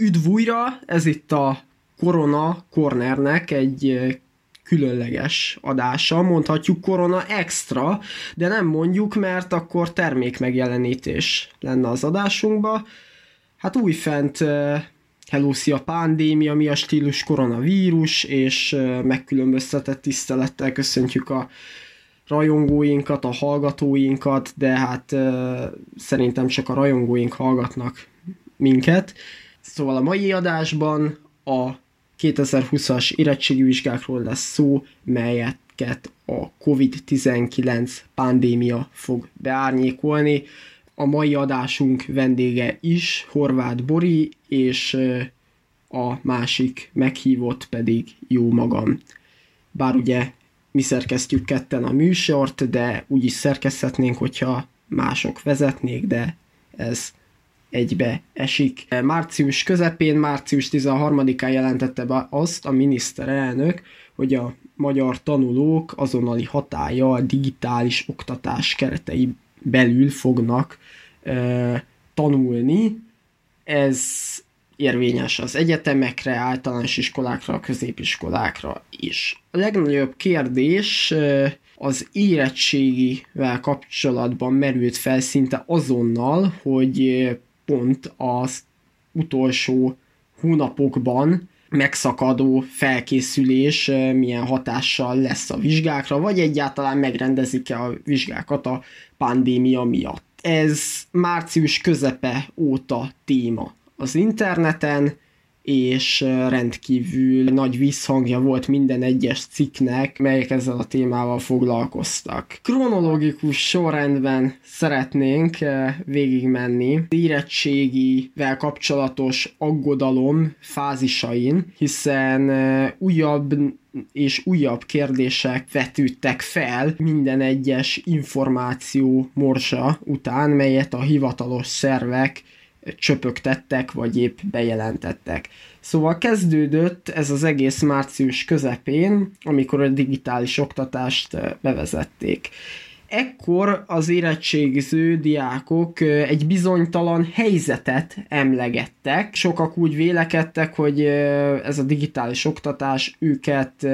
Üdv újra, ez itt a Corona Cornernek egy különleges adása, mondhatjuk Corona Extra, de nem mondjuk, mert akkor termék megjelenítés lenne az adásunkba. Hát újfent Hello, a pandémia, mi a stílus koronavírus, és megkülönböztetett tisztelettel köszöntjük a rajongóinkat, a hallgatóinkat, de hát szerintem csak a rajongóink hallgatnak minket. Szóval a mai adásban a 2020-as érettségi vizsgákról lesz szó, melyeket a COVID-19 pandémia fog beárnyékolni. A mai adásunk vendége is Horváth Bori, és a másik meghívott pedig jó magam. Bár ugye mi szerkesztjük ketten a műsort, de úgy is szerkeszthetnénk, hogyha mások vezetnék, de ez egybe esik. Március közepén, március 13-án jelentette be azt a miniszterelnök, hogy a magyar tanulók azonnali hatája a digitális oktatás keretei belül fognak e, tanulni. Ez érvényes az egyetemekre, általános iskolákra, középiskolákra is. A legnagyobb kérdés az érettségivel kapcsolatban merült fel szinte azonnal, hogy pont az utolsó hónapokban megszakadó felkészülés milyen hatással lesz a vizsgákra, vagy egyáltalán megrendezik-e a vizsgákat a pandémia miatt. Ez március közepe óta téma az interneten, és rendkívül nagy visszhangja volt minden egyes cikknek, melyek ezzel a témával foglalkoztak. Kronológikus sorrendben szeretnénk végigmenni érettségivel kapcsolatos aggodalom fázisain, hiszen újabb és újabb kérdések vetődtek fel minden egyes információ morsa után, melyet a hivatalos szervek csöpögtettek, vagy épp bejelentettek. Szóval kezdődött ez az egész március közepén, amikor a digitális oktatást eh, bevezették ekkor az érettségiző diákok egy bizonytalan helyzetet emlegettek. Sokak úgy vélekedtek, hogy ez a digitális oktatás őket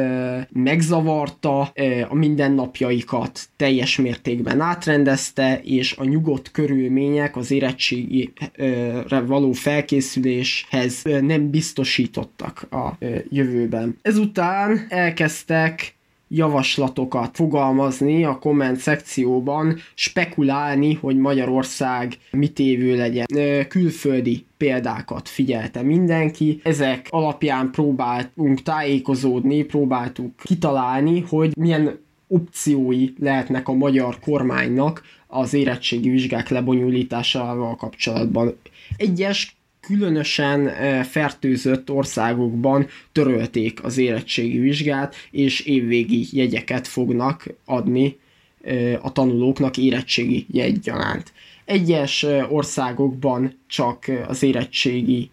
megzavarta, a mindennapjaikat teljes mértékben átrendezte, és a nyugodt körülmények az érettségire való felkészüléshez nem biztosítottak a jövőben. Ezután elkezdtek javaslatokat fogalmazni a komment szekcióban, spekulálni, hogy Magyarország mit évő legyen. Külföldi példákat figyelte mindenki. Ezek alapján próbáltunk tájékozódni, próbáltuk kitalálni, hogy milyen opciói lehetnek a magyar kormánynak az érettségi vizsgák lebonyolításával kapcsolatban. Egyes különösen fertőzött országokban törölték az érettségi vizsgát, és évvégi jegyeket fognak adni a tanulóknak érettségi jegyaránt. Egyes országokban csak az érettségi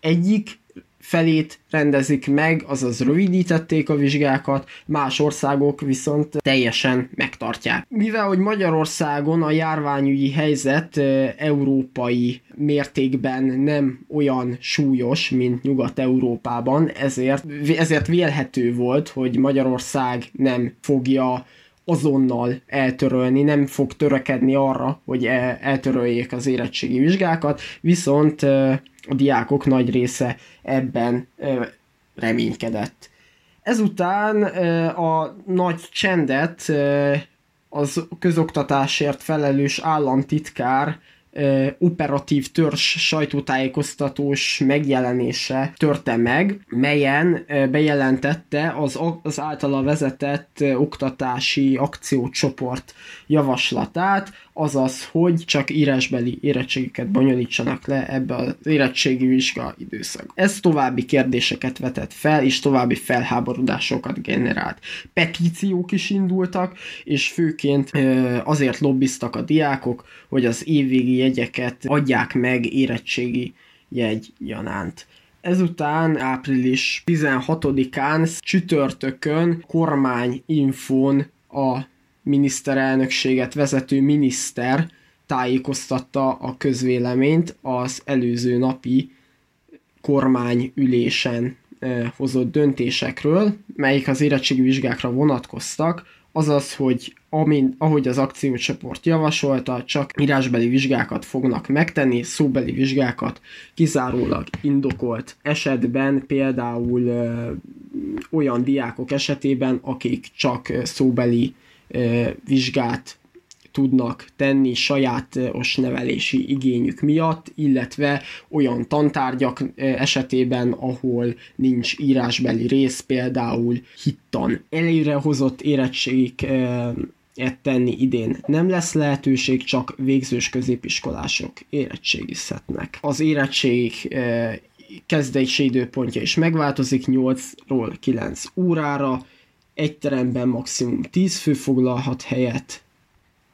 egyik felét rendezik meg, azaz rövidítették a vizsgákat, más országok viszont teljesen megtartják. Mivel hogy Magyarországon a járványügyi helyzet európai mértékben nem olyan súlyos, mint Nyugat-Európában, ezért, ezért vélhető volt, hogy Magyarország nem fogja azonnal eltörölni, nem fog törekedni arra, hogy eltöröljék az érettségi vizsgákat, viszont a diákok nagy része ebben reménykedett. Ezután a nagy csendet az közoktatásért felelős államtitkár operatív törzs sajtótájékoztatós megjelenése törte meg, melyen bejelentette az, az általa vezetett oktatási akciócsoport javaslatát, azaz, hogy csak írásbeli érettségiket bonyolítsanak le ebbe az érettségi vizsga időszak. Ez további kérdéseket vetett fel, és további felháborodásokat generált. Petíciók is indultak, és főként azért lobbiztak a diákok, hogy az évvégi jegyeket adják meg érettségi jegy. Ezután április 16-án csütörtökön kormányinfón a miniszterelnökséget vezető miniszter tájékoztatta a közvéleményt az előző napi kormányülésen hozott döntésekről, melyik az érettségi vizsgákra vonatkoztak, azaz, hogy amin, ahogy az akciócsoport javasolta, csak írásbeli vizsgákat fognak megtenni, szóbeli vizsgákat kizárólag indokolt esetben, például ö, olyan diákok esetében, akik csak szóbeli ö, vizsgát tudnak tenni sajátos nevelési igényük miatt, illetve olyan tantárgyak esetében, ahol nincs írásbeli rész, például hittan. Előrehozott érettségik tenni idén nem lesz lehetőség, csak végzős középiskolások érettségizhetnek. Az érettség kezdési időpontja is megváltozik 8-ról 9 órára, egy teremben maximum 10 fő foglalhat helyet,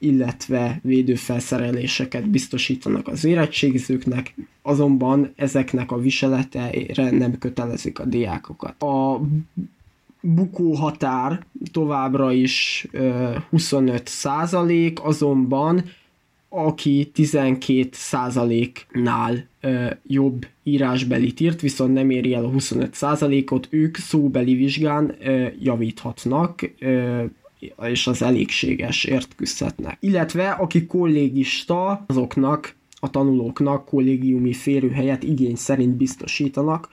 illetve védőfelszereléseket biztosítanak az érettségizőknek, azonban ezeknek a viseleteire nem kötelezik a diákokat. A bukó határ továbbra is 25 százalék, azonban aki 12 százaléknál jobb írásbelit írt, viszont nem éri el a 25 százalékot, ők szóbeli vizsgán javíthatnak, és az elégségesért küzdhetnek. Illetve aki kollégista, azoknak a tanulóknak kollégiumi férőhelyet igény szerint biztosítanak,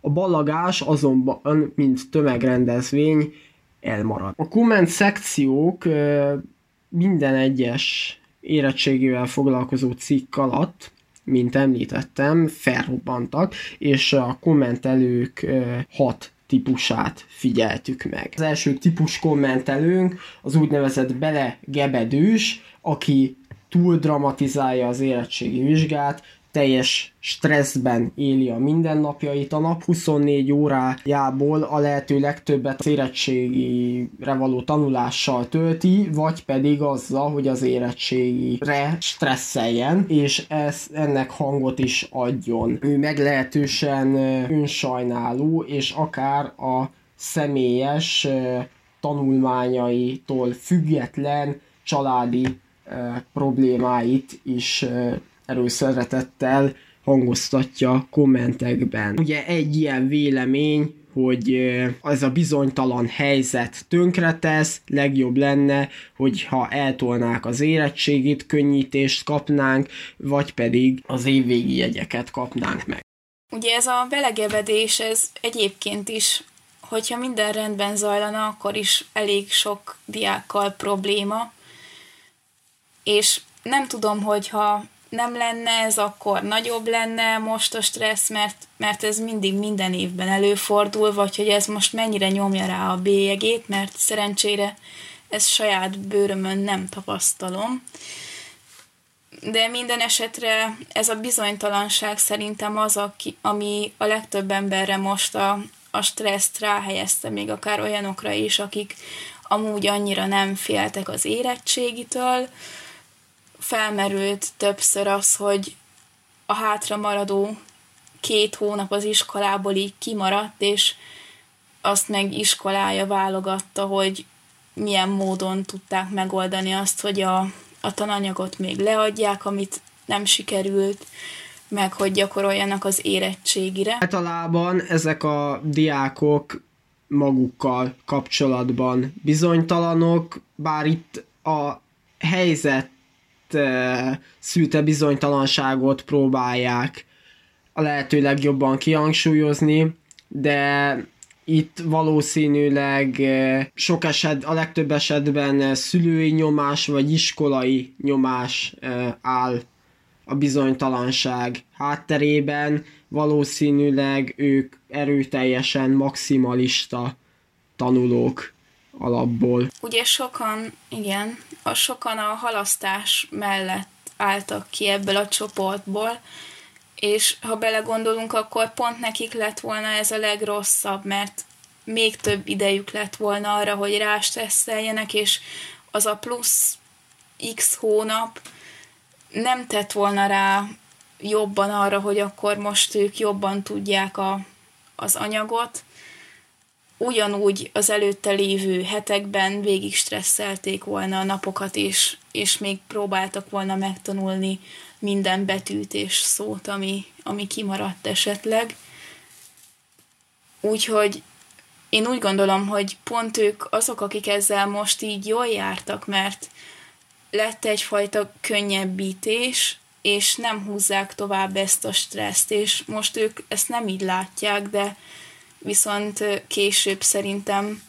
a ballagás azonban, mint tömegrendezvény, elmarad. A komment szekciók minden egyes érettségével foglalkozó cikk alatt, mint említettem, felrobbantak, és a kommentelők hat típusát figyeltük meg. Az első típus kommentelőnk az úgynevezett belegebedős, aki túl dramatizálja az érettségi vizsgát, teljes stresszben éli a mindennapjait, a nap 24 órájából a lehető legtöbbet az érettségire való tanulással tölti, vagy pedig azzal, hogy az érettségire stresszeljen, és ez, ennek hangot is adjon. Ő meglehetősen önsajnáló, és akár a személyes tanulmányaitól független családi problémáit is erőszeretettel hangoztatja kommentekben. Ugye egy ilyen vélemény, hogy ez a bizonytalan helyzet tönkretesz, legjobb lenne, hogyha eltolnák az érettségit, könnyítést kapnánk, vagy pedig az évvégi jegyeket kapnánk meg. Ugye ez a belegebedés, ez egyébként is, hogyha minden rendben zajlana, akkor is elég sok diákkal probléma, és nem tudom, hogyha nem lenne ez, akkor nagyobb lenne most a stressz, mert, mert ez mindig minden évben előfordul, vagy hogy ez most mennyire nyomja rá a bélyegét, mert szerencsére ezt saját bőrömön nem tapasztalom. De minden esetre ez a bizonytalanság szerintem az, aki, ami a legtöbb emberre most a, a stresszt ráhelyezte, még akár olyanokra is, akik amúgy annyira nem féltek az érettségitől, felmerült többször az, hogy a hátra maradó két hónap az iskolából így kimaradt, és azt meg iskolája válogatta, hogy milyen módon tudták megoldani azt, hogy a, a tananyagot még leadják, amit nem sikerült, meg hogy gyakoroljanak az érettségire. Általában ezek a diákok magukkal kapcsolatban bizonytalanok, bár itt a helyzet szűte bizonytalanságot próbálják a lehető legjobban kihangsúlyozni, de itt valószínűleg sok eset, a legtöbb esetben szülői nyomás vagy iskolai nyomás áll a bizonytalanság hátterében, valószínűleg ők erőteljesen maximalista tanulók alapból. Ugye sokan, igen, a sokan a halasztás mellett álltak ki ebből a csoportból, és ha belegondolunk, akkor pont nekik lett volna ez a legrosszabb, mert még több idejük lett volna arra, hogy rástresszeljenek, és az a plusz x hónap nem tett volna rá jobban arra, hogy akkor most ők jobban tudják a, az anyagot, ugyanúgy az előtte lévő hetekben végig stresszelték volna a napokat is, és még próbáltak volna megtanulni minden betűt és szót, ami, ami kimaradt esetleg. Úgyhogy én úgy gondolom, hogy pont ők azok, akik ezzel most így jól jártak, mert lett egyfajta könnyebbítés, és nem húzzák tovább ezt a stresszt, és most ők ezt nem így látják, de viszont később szerintem,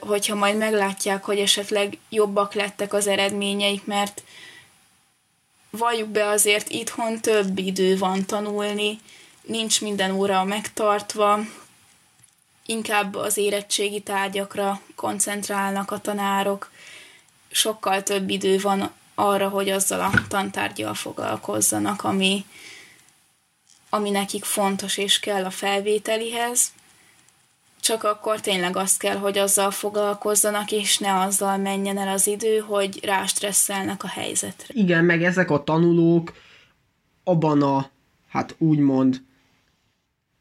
hogyha majd meglátják, hogy esetleg jobbak lettek az eredményeik, mert valljuk be azért itthon több idő van tanulni, nincs minden óra megtartva, inkább az érettségi tárgyakra koncentrálnak a tanárok, sokkal több idő van arra, hogy azzal a tantárgyal foglalkozzanak, ami, ami nekik fontos és kell a felvételihez, csak akkor tényleg azt kell, hogy azzal foglalkozzanak, és ne azzal menjen el az idő, hogy rástresszelnek a helyzetre. Igen, meg ezek a tanulók abban a, hát úgymond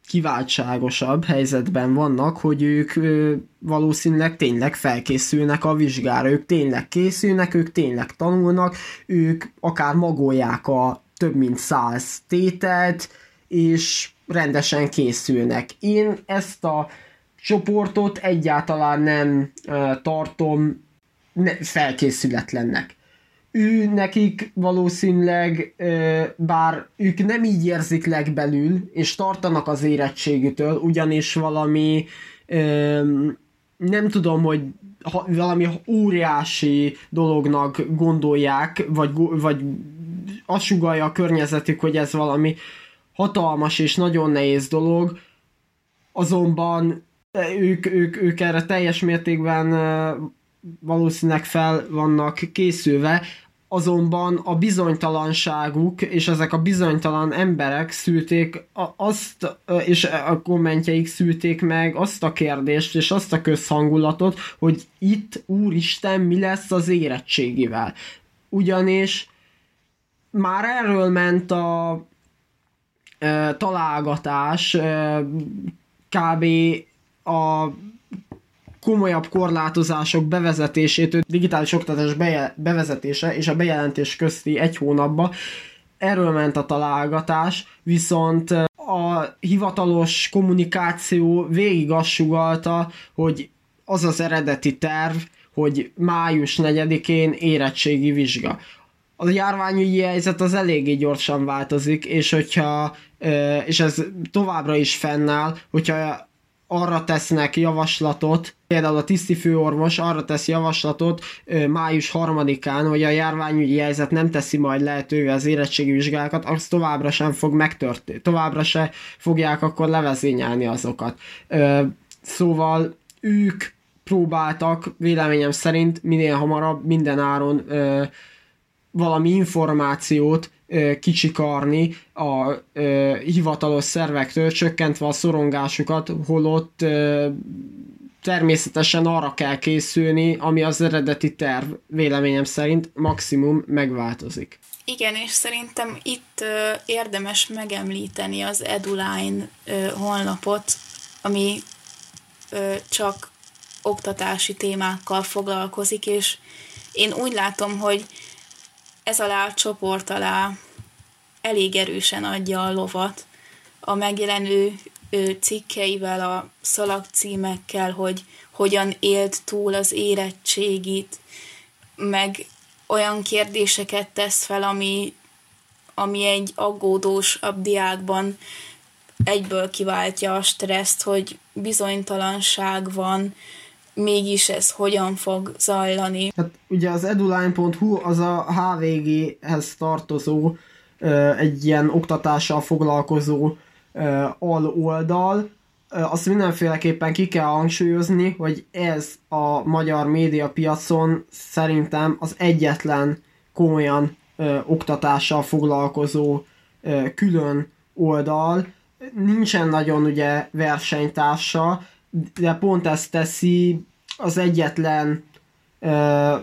kiváltságosabb helyzetben vannak, hogy ők ö, valószínűleg tényleg felkészülnek a vizsgára, ők tényleg készülnek, ők tényleg tanulnak, ők akár magolják a több mint száz tételt, és rendesen készülnek. Én ezt a csoportot egyáltalán nem tartom ne, felkészületlennek ő nekik valószínűleg, bár ők nem így érzik legbelül, és tartanak az érettségütől, ugyanis valami nem tudom, hogy valami óriási dolognak gondolják, vagy, vagy azt sugalja a környezetük, hogy ez valami hatalmas és nagyon nehéz dolog, azonban ők, ők, ők erre teljes mértékben valószínűleg fel vannak készülve, azonban a bizonytalanságuk és ezek a bizonytalan emberek szülték azt, és a kommentjeik szülték meg azt a kérdést és azt a közhangulatot, hogy itt, úristen, mi lesz az érettségivel. Ugyanis már erről ment a találgatás, kb. a komolyabb korlátozások bevezetésétől digitális oktatás bevezetése és a bejelentés közti egy hónapba erről ment a találgatás, viszont a hivatalos kommunikáció végig azt sugalta, hogy az az eredeti terv, hogy május 4-én érettségi vizsga. A járványügyi helyzet az eléggé gyorsan változik, és hogyha és ez továbbra is fennáll, hogyha arra tesznek javaslatot, például a tiszti főorvos arra tesz javaslatot május harmadikán, hogy a járványügyi helyzet nem teszi majd lehetővé az érettségi vizsgákat, az továbbra sem fog megtörténni, továbbra se fogják akkor levezényelni azokat. Szóval ők próbáltak véleményem szerint minél hamarabb minden áron valami információt kicsikarni a ö, hivatalos szervektől, csökkentve a szorongásukat, holott ö, természetesen arra kell készülni, ami az eredeti terv véleményem szerint maximum megváltozik. Igen, és szerintem itt ö, érdemes megemlíteni az Eduline ö, honlapot, ami ö, csak oktatási témákkal foglalkozik, és én úgy látom, hogy ez alá a csoport alá elég erősen adja a lovat a megjelenő cikkeivel, a szalagcímekkel, hogy hogyan élt túl az érettségit, meg olyan kérdéseket tesz fel, ami, ami egy aggódós diákban egyből kiváltja a stresszt, hogy bizonytalanság van, mégis ez hogyan fog zajlani. Hát ugye az eduline.hu az a HVG-hez tartozó egy ilyen oktatással foglalkozó aloldal, azt mindenféleképpen ki kell hangsúlyozni, hogy ez a magyar médiapiacon szerintem az egyetlen komolyan oktatással foglalkozó külön oldal. Nincsen nagyon ugye versenytársa, de pont ezt teszi az egyetlen uh,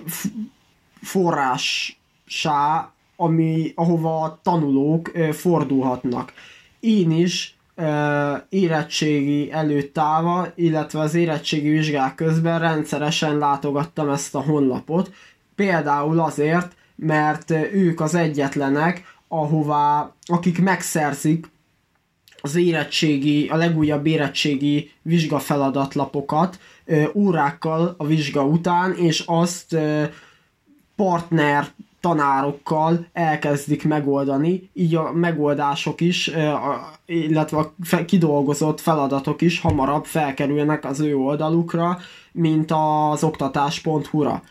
forrássá, ami, ahova a tanulók uh, fordulhatnak. Én is uh, érettségi előtt állva, illetve az érettségi vizsgák közben rendszeresen látogattam ezt a honlapot, például azért, mert ők az egyetlenek, ahová, akik megszerzik az érettségi, a legújabb érettségi vizsgafeladatlapokat ö, órákkal a vizsga után, és azt partner tanárokkal elkezdik megoldani, így a megoldások is, illetve a kidolgozott feladatok is hamarabb felkerülnek az ő oldalukra, mint az oktatás.hu-ra.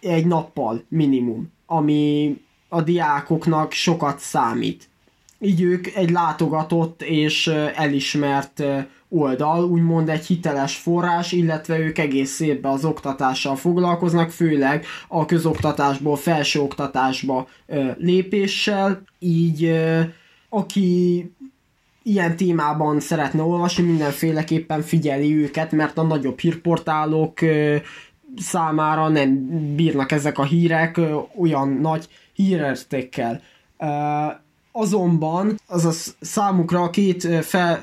Egy nappal minimum, ami a diákoknak sokat számít. Így ők egy látogatott és elismert oldal, úgymond egy hiteles forrás, illetve ők egész évben az oktatással foglalkoznak, főleg a közoktatásból felsőoktatásba lépéssel, így aki ilyen témában szeretne olvasni, mindenféleképpen figyeli őket, mert a nagyobb hírportálok számára nem bírnak ezek a hírek olyan nagy hírértékkel azonban azaz számukra a két, fel,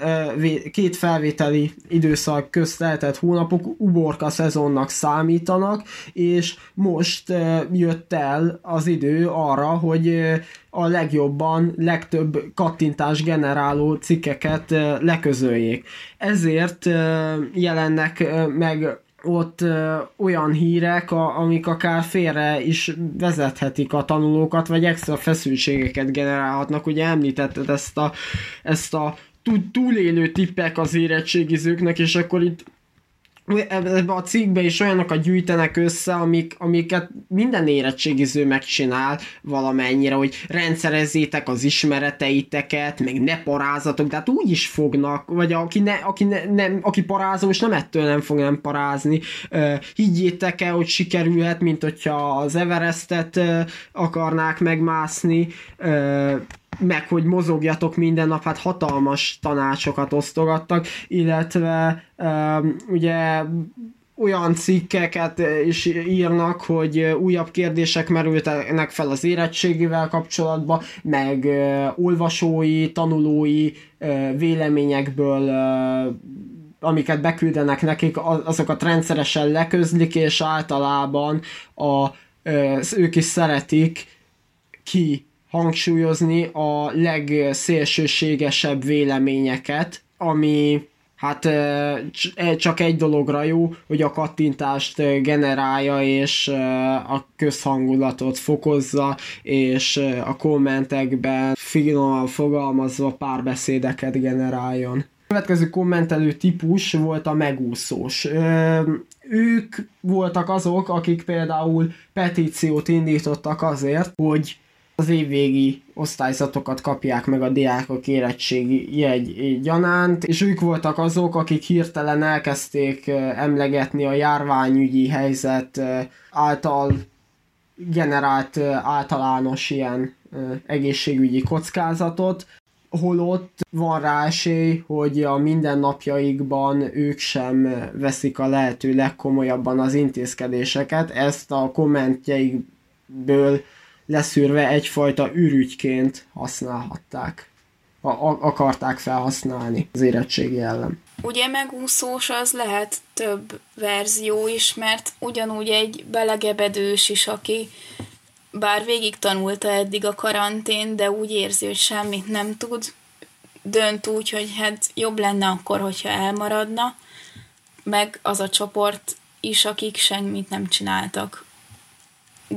két felvételi időszak közt lehetett hónapok uborka szezonnak számítanak, és most jött el az idő arra, hogy a legjobban, legtöbb kattintás generáló cikkeket leközöljék. Ezért jelennek meg ott ö, olyan hírek, a, amik akár félre is vezethetik a tanulókat, vagy extra feszültségeket generálhatnak. Ugye említetted ezt a, ezt a túlélő tippek az érettségizőknek, és akkor itt ebbe a cikkbe is olyanokat gyűjtenek össze, amik, amiket minden érettségiző megcsinál valamennyire, hogy rendszerezzétek az ismereteiteket, meg ne parázatok, de hát úgy is fognak, vagy aki, ne, aki, ne, nem, aki parázós, nem ettől nem fog nem parázni. Higgyétek el, hogy sikerülhet, mint hogyha az Everestet akarnák megmászni, meg hogy mozogjatok minden nap, hát hatalmas tanácsokat osztogattak, illetve ugye olyan cikkeket is írnak, hogy újabb kérdések merültek fel az érettségivel kapcsolatban, meg olvasói, tanulói véleményekből amiket beküldenek nekik, azokat rendszeresen leközlik, és általában a, ők is szeretik ki hangsúlyozni a legszélsőségesebb véleményeket, ami hát e, csak egy dologra jó, hogy a kattintást generálja, és a közhangulatot fokozza, és a kommentekben finoman fogalmazva párbeszédeket generáljon. A következő kommentelő típus volt a megúszós. Ők voltak azok, akik például petíciót indítottak azért, hogy az évvégi osztályzatokat kapják meg a diákok érettségi jegy gyanánt, és ők voltak azok, akik hirtelen elkezdték emlegetni a járványügyi helyzet által generált általános ilyen egészségügyi kockázatot, holott van rá esély, hogy a mindennapjaikban ők sem veszik a lehető legkomolyabban az intézkedéseket. Ezt a kommentjeikből leszűrve egyfajta ürügyként használhatták. A, a, akarták felhasználni az érettségi ellen. Ugye megúszós az lehet több verzió is, mert ugyanúgy egy belegebedős is, aki bár végig tanulta eddig a karantén, de úgy érzi, hogy semmit nem tud, dönt úgy, hogy hát jobb lenne akkor, hogyha elmaradna, meg az a csoport is, akik semmit nem csináltak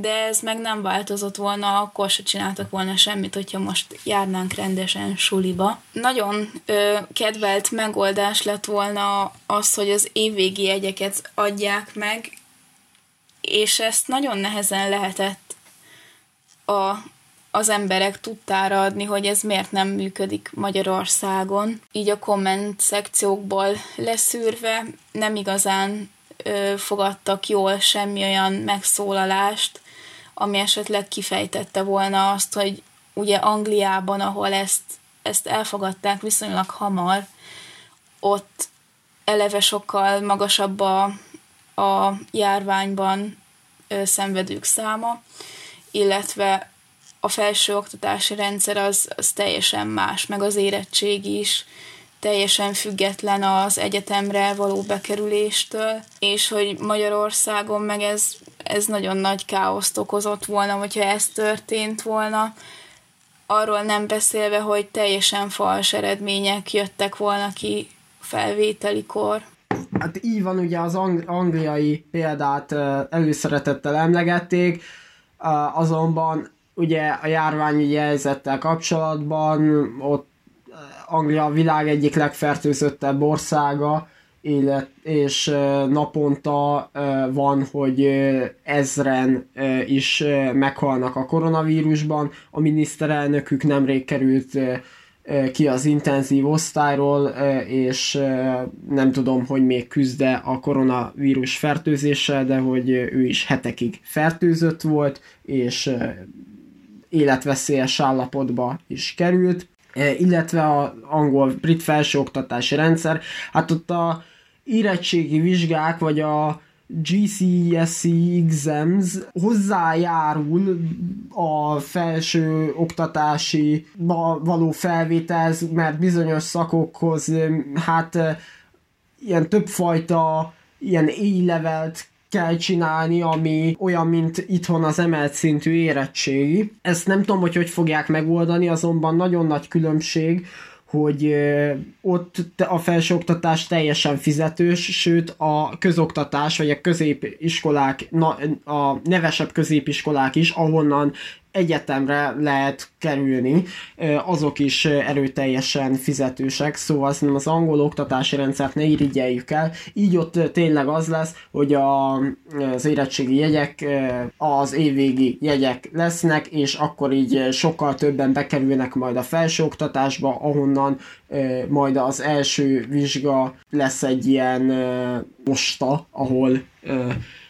de ez meg nem változott volna, akkor se csináltak volna semmit, hogyha most járnánk rendesen suliba. Nagyon ö, kedvelt megoldás lett volna az, hogy az évvégi jegyeket adják meg, és ezt nagyon nehezen lehetett a, az emberek tudtára adni, hogy ez miért nem működik Magyarországon. Így a komment szekciókból leszűrve nem igazán ö, fogadtak jól semmi olyan megszólalást, ami esetleg kifejtette volna azt, hogy ugye Angliában, ahol ezt, ezt elfogadták viszonylag hamar, ott eleve sokkal magasabb a, a járványban ö, szenvedők száma, illetve a felsőoktatási rendszer az, az teljesen más, meg az érettség is teljesen független az egyetemre való bekerüléstől, és hogy Magyarországon meg ez ez nagyon nagy káoszt okozott volna, hogyha ez történt volna. arról nem beszélve, hogy teljesen fals eredmények jöttek volna ki felvételikor. Hát így van, ugye az ang- angliai példát előszeretettel emlegették, azonban ugye a járványi helyzettel kapcsolatban ott Anglia a világ egyik legfertőzöttebb országa, illet, és naponta van, hogy ezren is meghalnak a koronavírusban. A miniszterelnökük nemrég került ki az intenzív osztályról, és nem tudom, hogy még küzde a koronavírus fertőzéssel, de hogy ő is hetekig fertőzött volt, és életveszélyes állapotba is került, illetve a angol-brit felsőoktatási rendszer, hát ott a érettségi vizsgák, vagy a GCSE exams hozzájárul a felső oktatási való felvételhez, mert bizonyos szakokhoz hát ilyen többfajta ilyen A-levelt kell csinálni, ami olyan, mint itthon az emelt szintű érettségi. Ezt nem tudom, hogy hogy fogják megoldani, azonban nagyon nagy különbség, hogy ott a felsőoktatás teljesen fizetős, sőt a közoktatás, vagy a középiskolák, a nevesebb középiskolák is, ahonnan egyetemre lehet kerülni, azok is erőteljesen fizetősek, szóval nem az angol oktatási rendszert ne irigyeljük el, így ott tényleg az lesz, hogy a, az érettségi jegyek az évvégi jegyek lesznek, és akkor így sokkal többen bekerülnek majd a felsőoktatásba, ahonnan majd az első vizsga lesz egy ilyen posta, ahol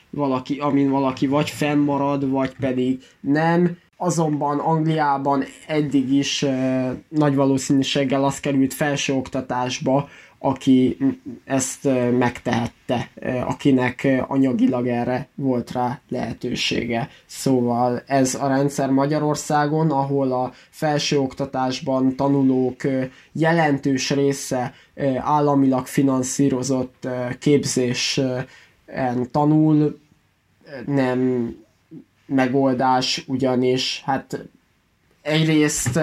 valaki, amin valaki vagy fennmarad, vagy pedig nem, azonban Angliában eddig is nagy valószínűséggel az került felsőoktatásba, aki ezt megtehette, akinek anyagilag erre volt rá lehetősége. Szóval ez a rendszer Magyarországon, ahol a felsőoktatásban tanulók jelentős része államilag finanszírozott képzésen tanul, nem megoldás, ugyanis hát egyrészt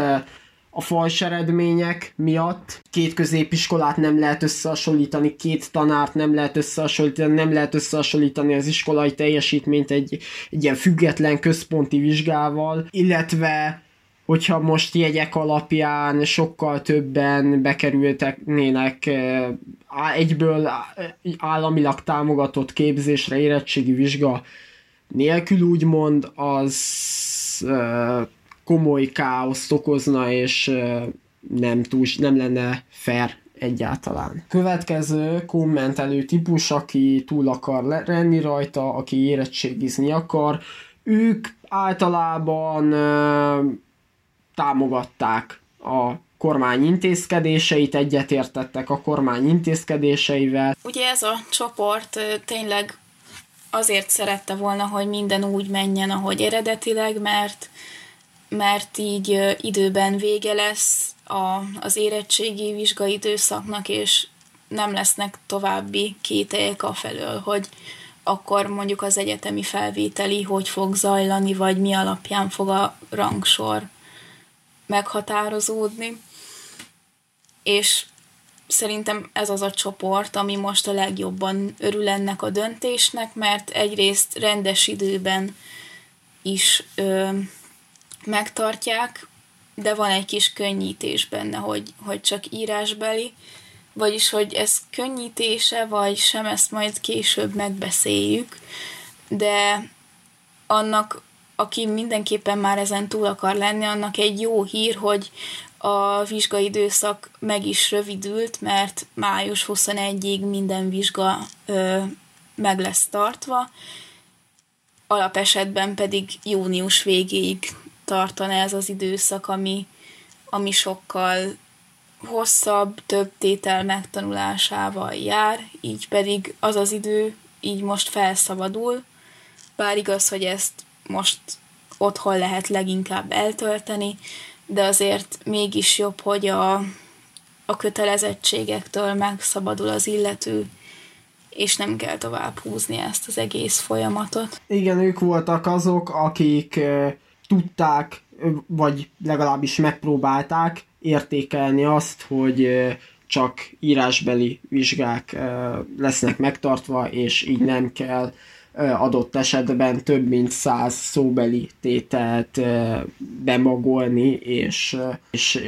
a fals eredmények miatt két középiskolát nem lehet összehasonlítani, két tanárt nem lehet összehasonlítani, nem lehet összehasonlítani az iskolai teljesítményt egy, egy ilyen független központi vizsgával, illetve hogyha most jegyek alapján sokkal többen bekerültek egyből államilag támogatott képzésre, érettségi vizsga nélkül úgymond, az komoly káoszt okozna, és nem, túl, nem lenne fair egyáltalán. Következő kommentelő típus, aki túl akar lenni rajta, aki érettségizni akar, ők általában támogatták a kormány intézkedéseit, egyetértettek a kormány intézkedéseivel. Ugye ez a csoport tényleg azért szerette volna, hogy minden úgy menjen, ahogy eredetileg, mert, mert így időben vége lesz a, az érettségi vizsgai időszaknak, és nem lesznek további kételyek a felől, hogy akkor mondjuk az egyetemi felvételi hogy fog zajlani, vagy mi alapján fog a rangsor meghatározódni. És szerintem ez az a csoport, ami most a legjobban örül ennek a döntésnek, mert egyrészt rendes időben is ö, megtartják, de van egy kis könnyítés benne, hogy, hogy csak írásbeli, vagyis hogy ez könnyítése, vagy sem, ezt majd később megbeszéljük, de annak, aki mindenképpen már ezen túl akar lenni, annak egy jó hír, hogy a vizsgaidőszak meg is rövidült, mert május 21-ig minden vizsga ö, meg lesz tartva, alapesetben pedig június végéig tartana ez az időszak, ami, ami sokkal hosszabb, több tétel megtanulásával jár, így pedig az az idő így most felszabadul, bár igaz, hogy ezt most otthon lehet leginkább eltölteni, de azért mégis jobb, hogy a, a kötelezettségektől megszabadul az illető, és nem kell tovább húzni ezt az egész folyamatot. Igen, ők voltak azok, akik tudták vagy legalábbis megpróbálták értékelni azt, hogy csak írásbeli vizsgák lesznek megtartva, és így nem kell adott esetben több mint száz szóbeli tételt bemagolni, és, és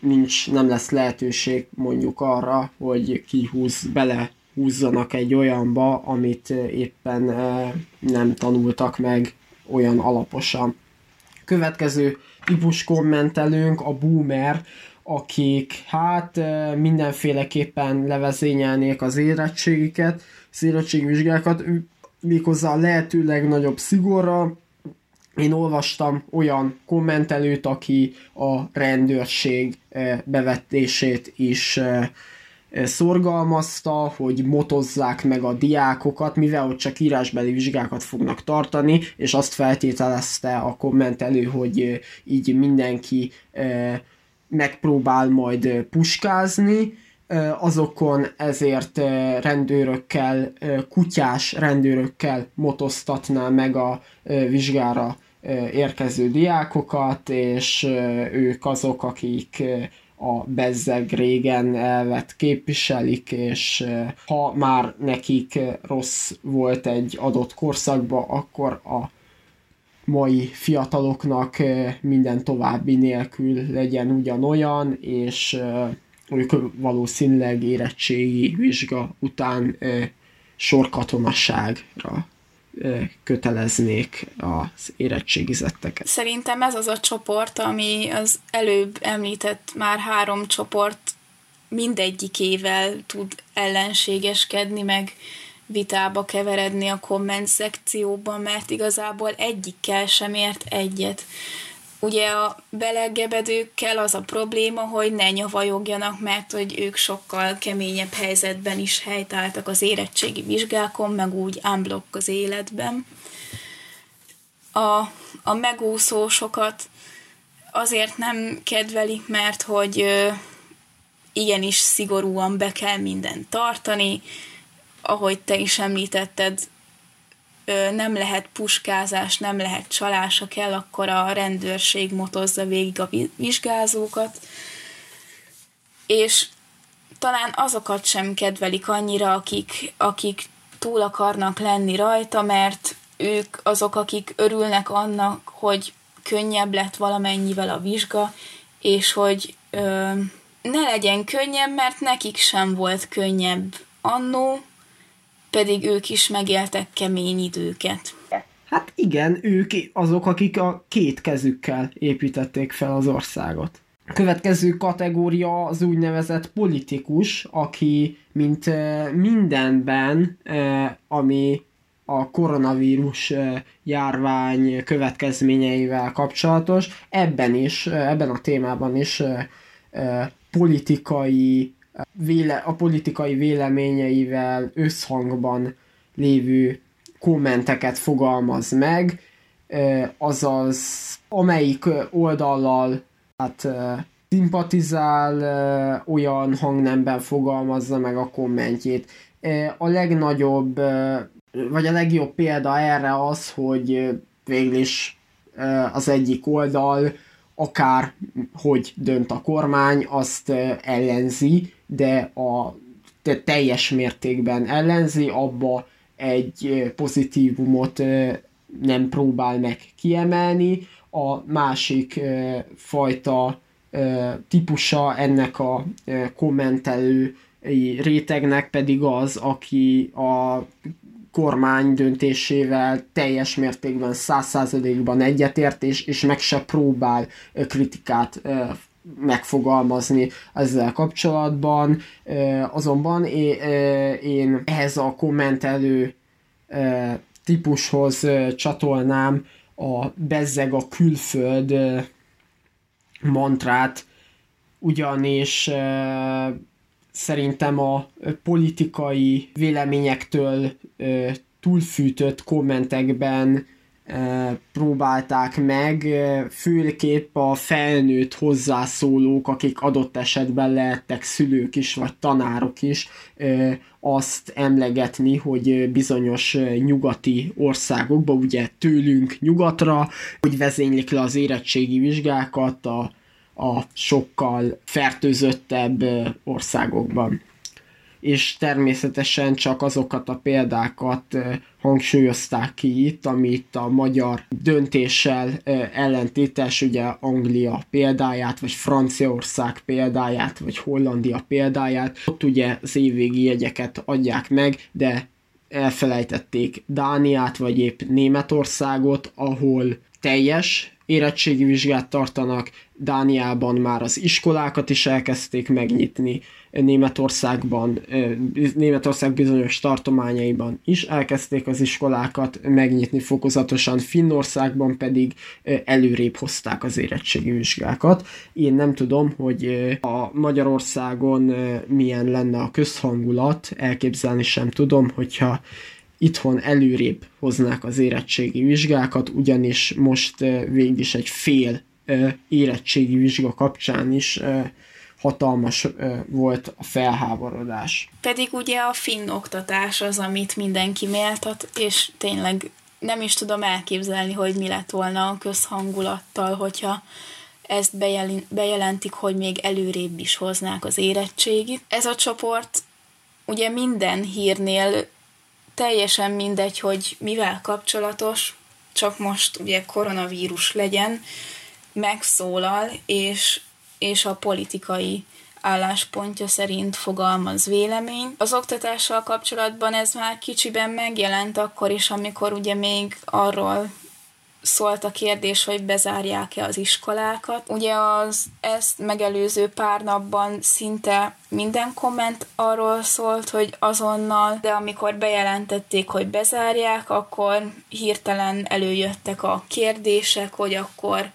nincs, nem lesz lehetőség mondjuk arra, hogy kihúz bele húzzanak egy olyanba, amit éppen nem tanultak meg olyan alaposan. Következő típus kommentelőnk a boomer, akik hát mindenféleképpen levezényelnék az érettségiket, az érettségvizsgákat, méghozzá a lehető legnagyobb szigorra. Én olvastam olyan kommentelőt, aki a rendőrség bevetését is szorgalmazta, hogy motozzák meg a diákokat, mivel ott csak írásbeli vizsgákat fognak tartani, és azt feltételezte a kommentelő, hogy így mindenki megpróbál majd puskázni, azokon ezért rendőrökkel, kutyás rendőrökkel motoztatná meg a vizsgára érkező diákokat, és ők azok, akik a bezzeg régen elvet képviselik, és ha már nekik rossz volt egy adott korszakban, akkor a mai fiataloknak minden további nélkül legyen ugyanolyan, és ők valószínűleg érettségi vizsga után sorkatonasságra köteleznék az érettségizetteket. Szerintem ez az a csoport, ami az előbb említett már három csoport mindegyikével tud ellenségeskedni, meg vitába keveredni a komment szekcióban, mert igazából egyikkel sem ért egyet. Ugye a belegebedőkkel az a probléma, hogy ne nyavajogjanak, mert hogy ők sokkal keményebb helyzetben is helytáltak az érettségi vizsgákon, meg úgy unblock az életben. A, a megúszósokat azért nem kedvelik, mert hogy igenis szigorúan be kell mindent tartani, ahogy te is említetted, nem lehet puskázás, nem lehet csalás, ha kell, akkor a rendőrség motozza végig a vizsgázókat. És talán azokat sem kedvelik annyira, akik, akik túl akarnak lenni rajta, mert ők azok, akik örülnek annak, hogy könnyebb lett valamennyivel a vizsga, és hogy ö, ne legyen könnyebb, mert nekik sem volt könnyebb annó, pedig ők is megéltek kemény időket. Hát igen, ők azok, akik a két kezükkel építették fel az országot. A következő kategória az úgynevezett politikus, aki mint mindenben, ami a koronavírus járvány következményeivel kapcsolatos, ebben is, ebben a témában is politikai véle, a politikai véleményeivel összhangban lévő kommenteket fogalmaz meg, azaz amelyik oldallal hát szimpatizál, olyan hangnemben fogalmazza meg a kommentjét. A legnagyobb, vagy a legjobb példa erre az, hogy végül is az egyik oldal akár hogy dönt a kormány, azt ellenzi, de a de teljes mértékben ellenzi, abba egy pozitívumot nem próbál meg kiemelni. A másik fajta típusa ennek a kommentelő rétegnek pedig az, aki a kormány döntésével teljes mértékben, száz százalékban egyetért, és, és meg se próbál kritikát megfogalmazni ezzel kapcsolatban. Azonban én ehhez a kommentelő típushoz csatolnám a bezzeg a külföld mantrát, ugyanis szerintem a politikai véleményektől túlfűtött kommentekben próbálták meg, főképp a felnőtt hozzászólók, akik adott esetben lehettek szülők is, vagy tanárok is, azt emlegetni, hogy bizonyos nyugati országokban, ugye tőlünk nyugatra, hogy vezénylik le az érettségi vizsgákat a, a sokkal fertőzöttebb országokban és természetesen csak azokat a példákat hangsúlyozták ki itt, amit a magyar döntéssel ellentétes, ugye Anglia példáját, vagy Franciaország példáját, vagy Hollandia példáját. Ott ugye az évvégi jegyeket adják meg, de elfelejtették Dániát, vagy épp Németországot, ahol teljes érettségi vizsgát tartanak, Dániában már az iskolákat is elkezdték megnyitni, Németországban, Németország bizonyos tartományaiban is elkezdték az iskolákat megnyitni fokozatosan, Finnországban pedig előrébb hozták az érettségi vizsgákat. Én nem tudom, hogy a Magyarországon milyen lenne a közhangulat, elképzelni sem tudom, hogyha itthon előrébb hoznák az érettségi vizsgákat, ugyanis most végig is egy fél érettségi vizsga kapcsán is hatalmas volt a felháborodás. Pedig ugye a finn oktatás az, amit mindenki méltat, és tényleg nem is tudom elképzelni, hogy mi lett volna a közhangulattal, hogyha ezt bejelentik, hogy még előrébb is hoznák az érettségit. Ez a csoport ugye minden hírnél teljesen mindegy, hogy mivel kapcsolatos, csak most ugye koronavírus legyen, megszólal, és, és a politikai álláspontja szerint fogalmaz vélemény. Az oktatással kapcsolatban ez már kicsiben megjelent akkor is, amikor ugye még arról szólt a kérdés, hogy bezárják-e az iskolákat. Ugye az ezt megelőző pár napban szinte minden komment arról szólt, hogy azonnal, de amikor bejelentették, hogy bezárják, akkor hirtelen előjöttek a kérdések, hogy akkor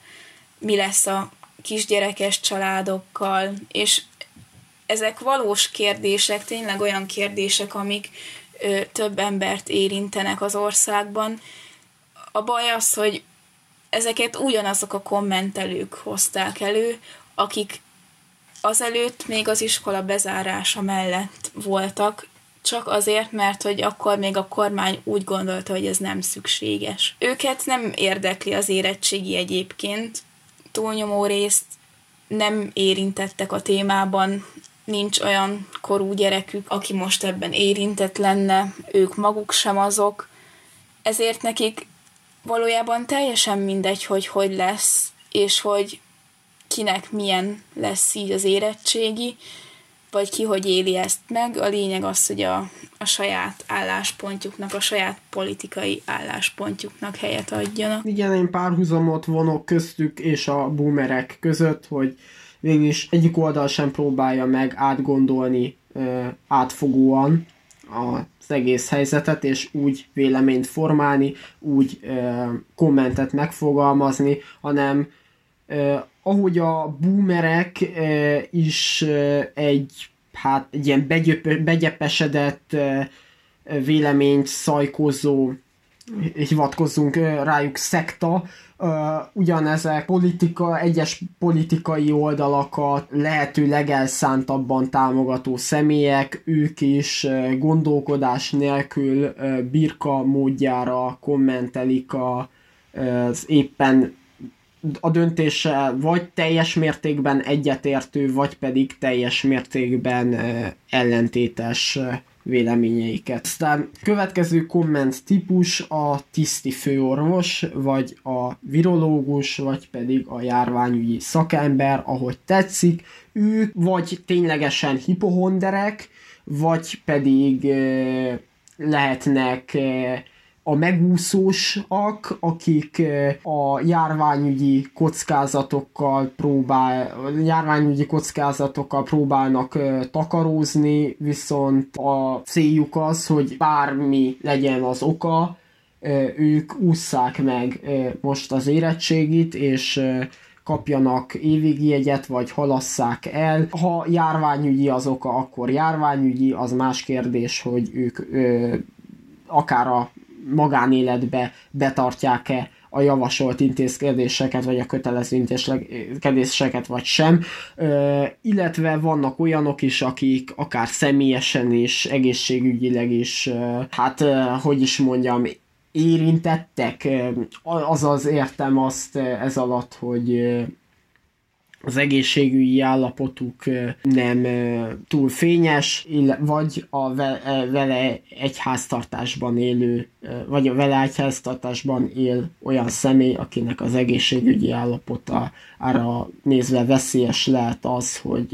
mi lesz a kisgyerekes családokkal, és ezek valós kérdések, tényleg olyan kérdések, amik ö, több embert érintenek az országban, a baj az, hogy ezeket ugyanazok a kommentelők hozták elő, akik azelőtt még az iskola bezárása mellett voltak, csak azért, mert hogy akkor még a kormány úgy gondolta, hogy ez nem szükséges. Őket nem érdekli az érettségi egyébként, túlnyomó részt nem érintettek a témában, nincs olyan korú gyerekük, aki most ebben érintett lenne, ők maguk sem azok, ezért nekik valójában teljesen mindegy, hogy hogy lesz, és hogy kinek milyen lesz így az érettségi, vagy ki hogy éli ezt meg. A lényeg az, hogy a, a saját álláspontjuknak, a saját politikai álláspontjuknak helyet adjanak. Igen, én párhuzamot vonok köztük és a boomerek között, hogy végülis egyik oldal sem próbálja meg átgondolni ö, átfogóan az egész helyzetet, és úgy véleményt formálni, úgy ö, kommentet megfogalmazni, hanem ö, ahogy a boomerek ö, is ö, egy, hát, egy ilyen begyöp, begyepesedett ö, véleményt szajkozó hivatkozzunk rájuk szekta, ugyanezek politika, egyes politikai oldalakat lehető legelszántabban támogató személyek, ők is gondolkodás nélkül birka módjára kommentelik az éppen a döntéssel vagy teljes mértékben egyetértő, vagy pedig teljes mértékben ellentétes véleményeiket. Aztán következő komment típus a tiszti főorvos, vagy a virológus, vagy pedig a járványügyi szakember, ahogy tetszik. Ők vagy ténylegesen hipohonderek, vagy pedig lehetnek a megúszósak, akik a járványügyi kockázatokkal próbál, járványügyi kockázatokkal próbálnak takarózni, viszont a céljuk az, hogy bármi legyen az oka, ők ússzák meg most az érettségit, és kapjanak évigi jegyet, vagy halasszák el. Ha járványügyi az oka, akkor járványügyi, az más kérdés, hogy ők akár a magánéletbe betartják-e a javasolt intézkedéseket, vagy a kötelező intézkedéseket, vagy sem. Ö, illetve vannak olyanok is, akik akár személyesen is, egészségügyileg is, ö, hát ö, hogy is mondjam, érintettek, azaz értem azt ez alatt, hogy az egészségügyi állapotuk nem túl fényes, vagy a vele egyháztartásban élő, vagy a vele egyháztartásban él olyan személy, akinek az egészségügyi állapota arra nézve veszélyes lehet az, hogy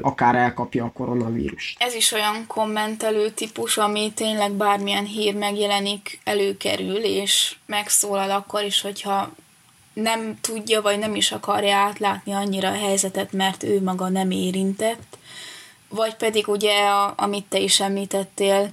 akár elkapja a koronavírus. Ez is olyan kommentelő típus, ami tényleg bármilyen hír megjelenik, előkerül, és megszólal akkor is, hogyha nem tudja, vagy nem is akarja átlátni annyira a helyzetet, mert ő maga nem érintett, vagy pedig ugye, a, amit te is említettél,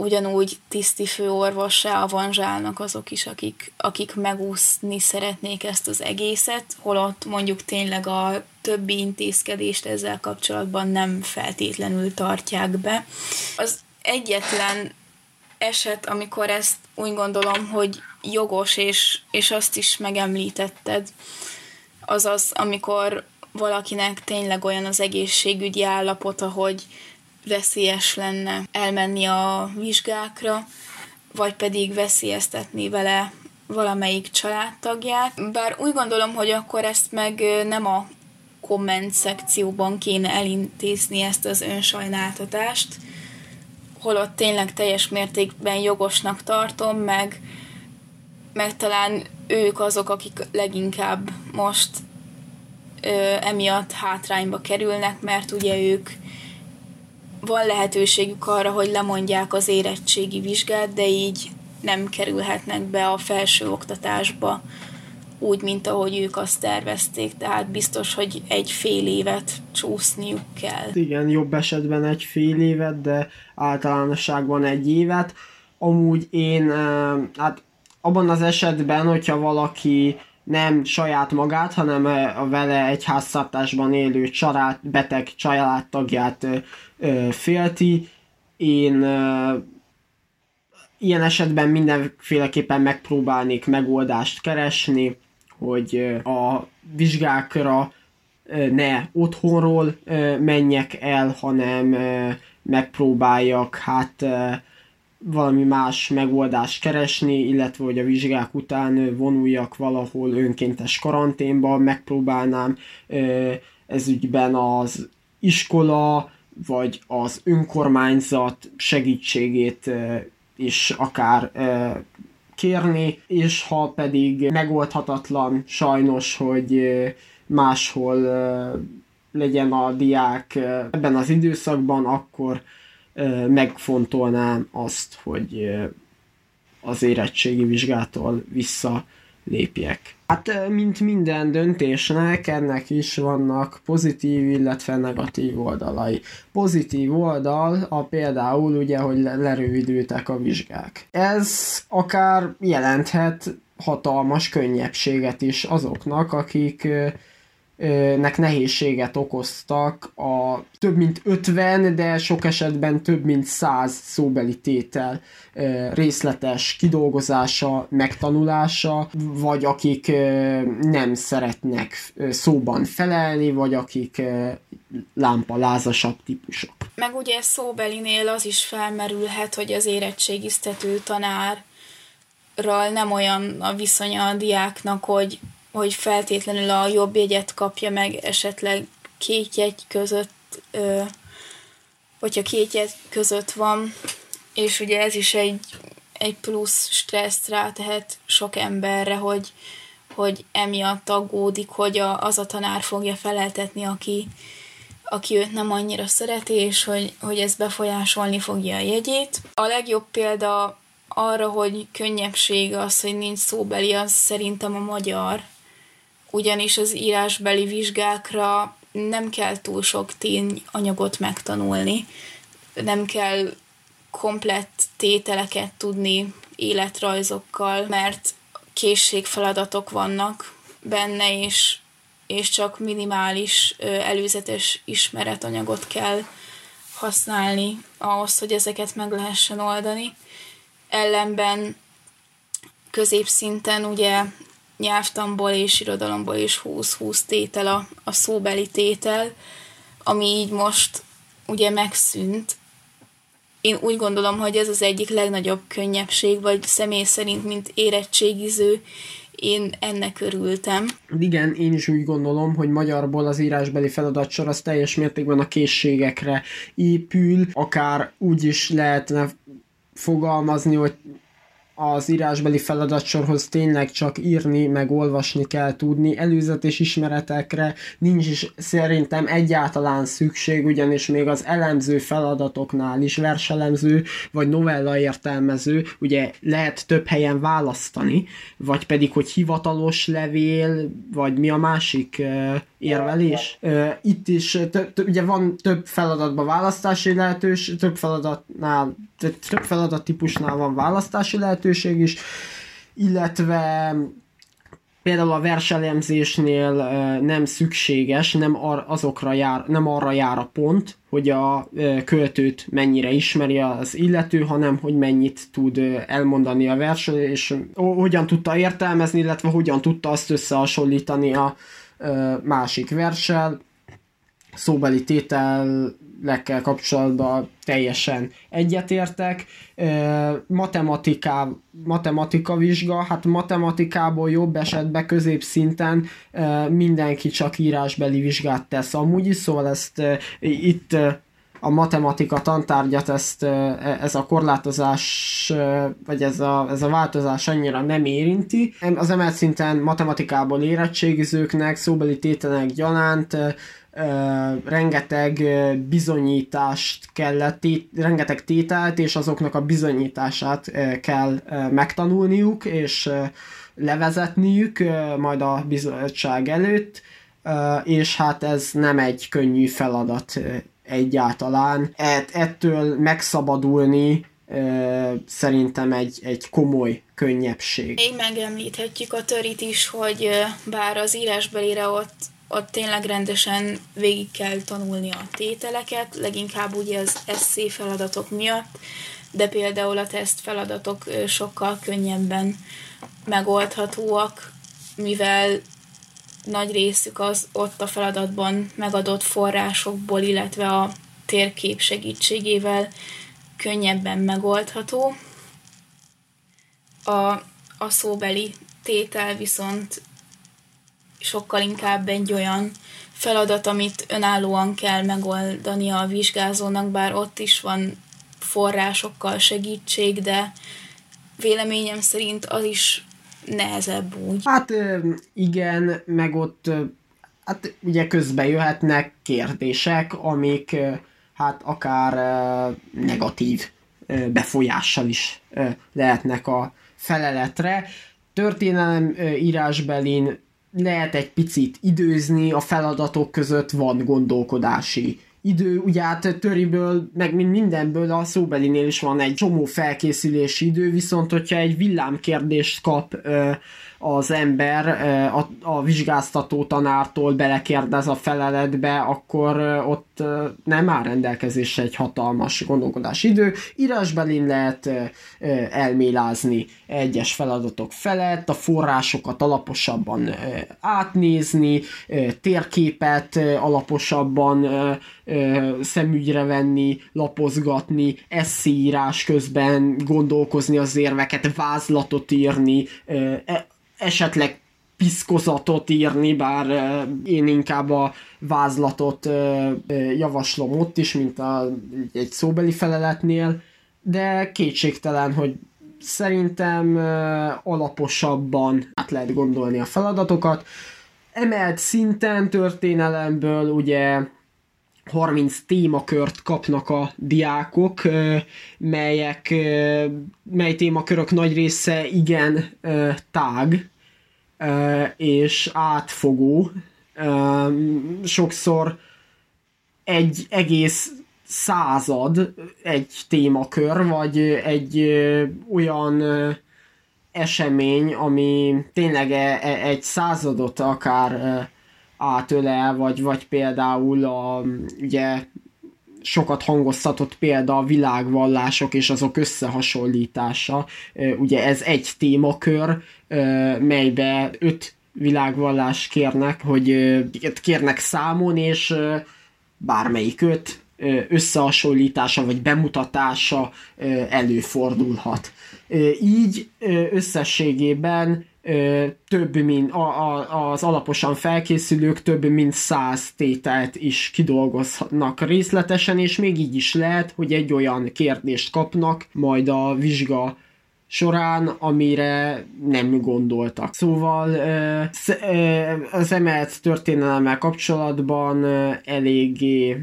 ugyanúgy tiszti főorvossá avanzsálnak azok is, akik, akik megúszni szeretnék ezt az egészet, holott mondjuk tényleg a többi intézkedést ezzel kapcsolatban nem feltétlenül tartják be. Az egyetlen eset, amikor ezt úgy gondolom, hogy jogos, és, és azt is megemlítetted, azaz, amikor valakinek tényleg olyan az egészségügyi állapota, hogy veszélyes lenne elmenni a vizsgákra, vagy pedig veszélyeztetni vele valamelyik családtagját. Bár úgy gondolom, hogy akkor ezt meg nem a komment szekcióban kéne elintézni ezt az önsajnáltatást, holott tényleg teljes mértékben jogosnak tartom, meg, meg talán ők azok, akik leginkább most ö, emiatt hátrányba kerülnek, mert ugye ők van lehetőségük arra, hogy lemondják az érettségi vizsgát, de így nem kerülhetnek be a felső oktatásba úgy, mint ahogy ők azt tervezték, tehát biztos, hogy egy fél évet csúszniuk kell. Igen, jobb esetben egy fél évet, de általánosságban egy évet. Amúgy én, hát abban az esetben, hogyha valaki nem saját magát, hanem a vele egy háztartásban élő család, beteg családtagját félti, én ilyen esetben mindenféleképpen megpróbálnék megoldást keresni, hogy a vizsgákra ne otthonról menjek el, hanem megpróbáljak hát valami más megoldást keresni, illetve hogy a vizsgák után vonuljak valahol önkéntes karanténba, megpróbálnám ez ügyben az iskola, vagy az önkormányzat segítségét is akár kérni, és ha pedig megoldhatatlan sajnos, hogy máshol legyen a diák ebben az időszakban, akkor megfontolnám azt, hogy az érettségi vizsgától visszalépjek. Hát, mint minden döntésnek, ennek is vannak pozitív, illetve negatív oldalai. Pozitív oldal a például ugye, hogy lerövidültek a vizsgák. Ez akár jelenthet hatalmas könnyebbséget is azoknak, akik nek nehézséget okoztak a több mint 50, de sok esetben több mint 100 szóbeli tétel részletes kidolgozása, megtanulása, vagy akik nem szeretnek szóban felelni, vagy akik lámpa lázasabb típusok. Meg ugye szóbelinél az is felmerülhet, hogy az érettségiztető tanár nem olyan a viszonya a diáknak, hogy hogy feltétlenül a jobb jegyet kapja meg esetleg két jegy között, ö, hogyha két jegy között van, és ugye ez is egy, egy plusz stresszt rátehet sok emberre, hogy, hogy emiatt aggódik, hogy a, az a tanár fogja feleltetni, aki, aki őt nem annyira szereti, és hogy, hogy ez befolyásolni fogja a jegyét. A legjobb példa arra, hogy könnyebbség az, hogy nincs szóbeli, az szerintem a magyar, ugyanis az írásbeli vizsgákra nem kell túl sok tényanyagot megtanulni, nem kell komplett tételeket tudni életrajzokkal, mert készségfeladatok vannak benne, és, és csak minimális előzetes ismeretanyagot kell használni ahhoz, hogy ezeket meg lehessen oldani. Ellenben középszinten ugye nyelvtamból és irodalomból is 20-20 tétel a, a szóbeli tétel, ami így most ugye megszűnt. Én úgy gondolom, hogy ez az egyik legnagyobb könnyebbség, vagy személy szerint, mint érettségiző, én ennek örültem. Igen, én is úgy gondolom, hogy magyarból az írásbeli feladatsor az teljes mértékben a készségekre épül, akár úgy is lehetne fogalmazni, hogy az írásbeli feladatsorhoz tényleg csak írni, meg olvasni kell tudni, előzetes ismeretekre nincs is szerintem egyáltalán szükség, ugyanis még az elemző feladatoknál is verselemző, vagy novella értelmező, ugye lehet több helyen választani, vagy pedig, hogy hivatalos levél, vagy mi a másik érvelés. Itt is ugye van több feladatban választási lehetőség, több feladatnál, több feladat típusnál van választási lehetőség is, illetve például a verselemzésnél nem szükséges, nem azokra jár, nem arra jár a pont, hogy a költőt mennyire ismeri az illető, hanem hogy mennyit tud elmondani a verseny, és hogyan tudta értelmezni, illetve hogyan tudta azt összehasonlítani a másik verssel, szóbeli tételekkel kapcsolatban teljesen egyetértek. Matematiká, matematika vizsga, hát matematikából jobb esetben középszinten mindenki csak írásbeli vizsgát tesz amúgy is, szóval ezt itt a matematika tantárgyat ezt, e, ez a korlátozás, vagy ez a, ez a változás annyira nem érinti. Az emelt szinten matematikából érettségizőknek, szóbeli tételek gyanánt rengeteg bizonyítást kellett, tét, rengeteg tételt, és azoknak a bizonyítását kell megtanulniuk, és levezetniük majd a bizottság előtt, és hát ez nem egy könnyű feladat egyáltalán. Et, ettől megszabadulni szerintem egy, egy komoly könnyebbség. Még megemlíthetjük a törit is, hogy bár az írásbelire ott, ott tényleg rendesen végig kell tanulni a tételeket, leginkább ugye az eszé feladatok miatt, de például a teszt feladatok sokkal könnyebben megoldhatóak, mivel nagy részük az ott a feladatban megadott forrásokból, illetve a térkép segítségével könnyebben megoldható. A, a szóbeli tétel viszont sokkal inkább egy olyan feladat, amit önállóan kell megoldani a vizsgázónak, bár ott is van forrásokkal segítség, de véleményem szerint az is nehezebb úgy. Hát igen, meg ott hát ugye közbe jöhetnek kérdések, amik hát akár negatív befolyással is lehetnek a feleletre. Történelem írásbelin lehet egy picit időzni, a feladatok között van gondolkodási idő, ugye hát töriből, meg mindenből a szóbelinél is van egy csomó felkészülési idő, viszont hogyha egy villámkérdést kap ö, az ember a, a vizsgáztató tanártól belekérdez a feleletbe, akkor ott nem áll rendelkezésre egy hatalmas gondolkodási idő. Írásbelin lehet elmélázni egyes feladatok felett, a forrásokat alaposabban átnézni, térképet alaposabban szemügyre venni, lapozgatni, eszírás közben gondolkozni az érveket, vázlatot írni, e, esetleg piszkozatot írni, bár én inkább a vázlatot javaslom ott is, mint a, egy szóbeli feleletnél, de kétségtelen, hogy szerintem alaposabban át lehet gondolni a feladatokat. Emelt szinten történelemből ugye 30 témakört kapnak a diákok, melyek, mely témakörök nagy része igen tág, és átfogó. Sokszor egy egész század egy témakör, vagy egy olyan esemény, ami tényleg e, e, egy századot akár átölel, vagy, vagy például a, ugye sokat hangoztatott példa a világvallások és azok összehasonlítása. Ugye ez egy témakör, melybe öt világvallás kérnek, hogy kérnek számon, és bármelyik öt összehasonlítása vagy bemutatása előfordulhat. Így összességében több mint a, a, az alaposan felkészülők több mint száz tételt is kidolgoznak részletesen, és még így is lehet, hogy egy olyan kérdést kapnak majd a vizsga során, amire nem gondoltak. Szóval az emelt történelemmel kapcsolatban eléggé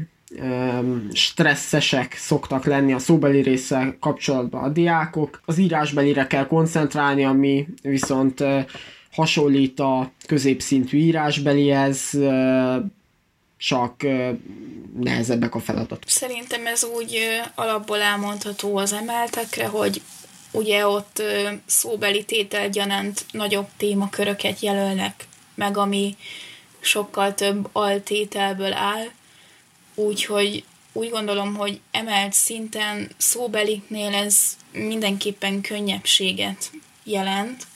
stresszesek szoktak lenni a szóbeli része kapcsolatban a diákok. Az írásbelire kell koncentrálni, ami viszont hasonlít a középszintű írásbelihez, csak nehezebbek a feladatok. Szerintem ez úgy alapból elmondható az emeltekre, hogy ugye ott szóbeli tétel nagyobb témaköröket jelölnek meg, ami sokkal több altételből áll, úgyhogy úgy gondolom, hogy emelt szinten szóbeliknél ez mindenképpen könnyebbséget jelent,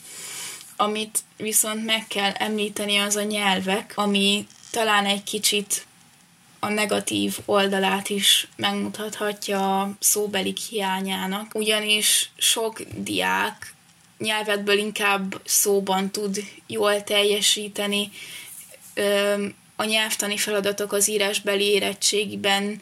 amit viszont meg kell említeni az a nyelvek, ami talán egy kicsit a negatív oldalát is megmutathatja a szóbelik hiányának, ugyanis sok diák nyelvetből inkább szóban tud jól teljesíteni, a nyelvtani feladatok az írásbeli érettségben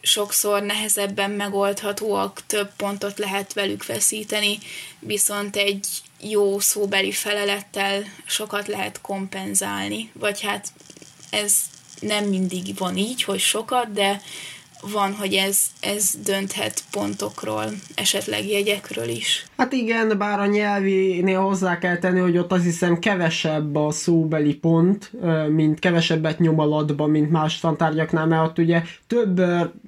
sokszor nehezebben megoldhatóak, több pontot lehet velük veszíteni, viszont egy jó szóbeli felelettel sokat lehet kompenzálni, vagy hát ez nem mindig van így, hogy sokat, de van, hogy ez, ez dönthet pontokról, esetleg jegyekről is. Hát igen, bár a nyelvénél hozzá kell tenni, hogy ott azt hiszem kevesebb a szóbeli pont, mint kevesebbet nyom alatba, mint más tantárgyaknál, mert ott ugye több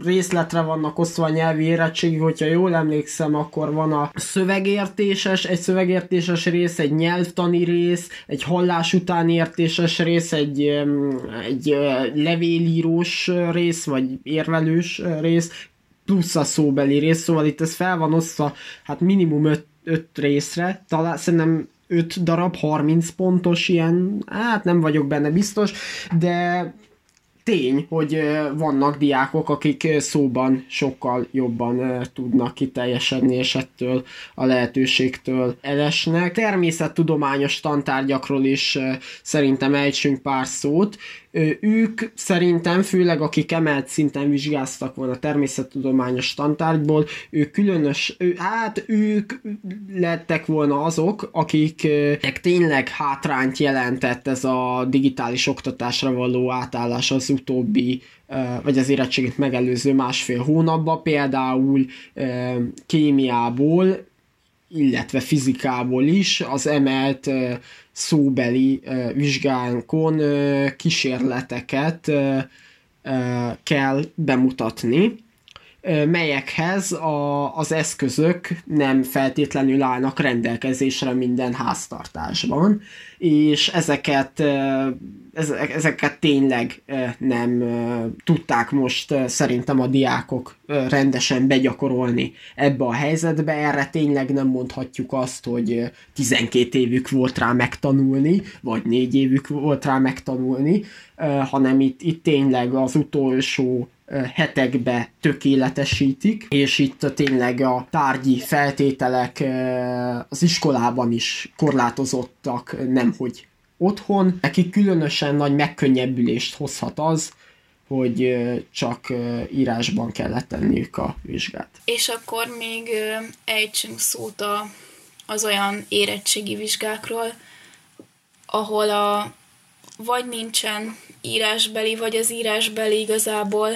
részletre vannak osztva a nyelvi érettségi, hogyha jól emlékszem, akkor van a szövegértéses, egy szövegértéses rész, egy nyelvtani rész, egy hallás utáni értéses rész, egy, egy levélírós rész, vagy érvelős is rész, plusz a szóbeli rész, szóval itt ez fel van osztva, hát minimum 5 részre, talán szerintem 5 darab 30 pontos ilyen, hát nem vagyok benne biztos, de tény, hogy vannak diákok, akik szóban sokkal jobban tudnak kiteljesedni, és ettől a lehetőségtől elesnek. Természettudományos tantárgyakról is szerintem ejtsünk pár szót ők szerintem, főleg akik emelt szinten vizsgáztak volna természettudományos tantárgyból, ők különös, hát ők lettek volna azok, akiknek tényleg hátrányt jelentett ez a digitális oktatásra való átállás az utóbbi vagy az érettségét megelőző másfél hónapban, például kémiából, illetve fizikából is az emelt szóbeli vizsgánkon kísérleteket kell bemutatni, melyekhez a, az eszközök nem feltétlenül állnak rendelkezésre minden háztartásban, és ezeket, ezeket tényleg nem tudták most szerintem a diákok rendesen begyakorolni ebbe a helyzetbe. Erre tényleg nem mondhatjuk azt, hogy 12 évük volt rá megtanulni, vagy 4 évük volt rá megtanulni, hanem itt, itt tényleg az utolsó hetekbe tökéletesítik, és itt tényleg a tárgyi feltételek az iskolában is korlátozottak, nemhogy otthon. Nekik különösen nagy megkönnyebbülést hozhat az, hogy csak írásban kellett tenniük a vizsgát. És akkor még ejtsünk szót az olyan érettségi vizsgákról, ahol a vagy nincsen írásbeli, vagy az írásbeli igazából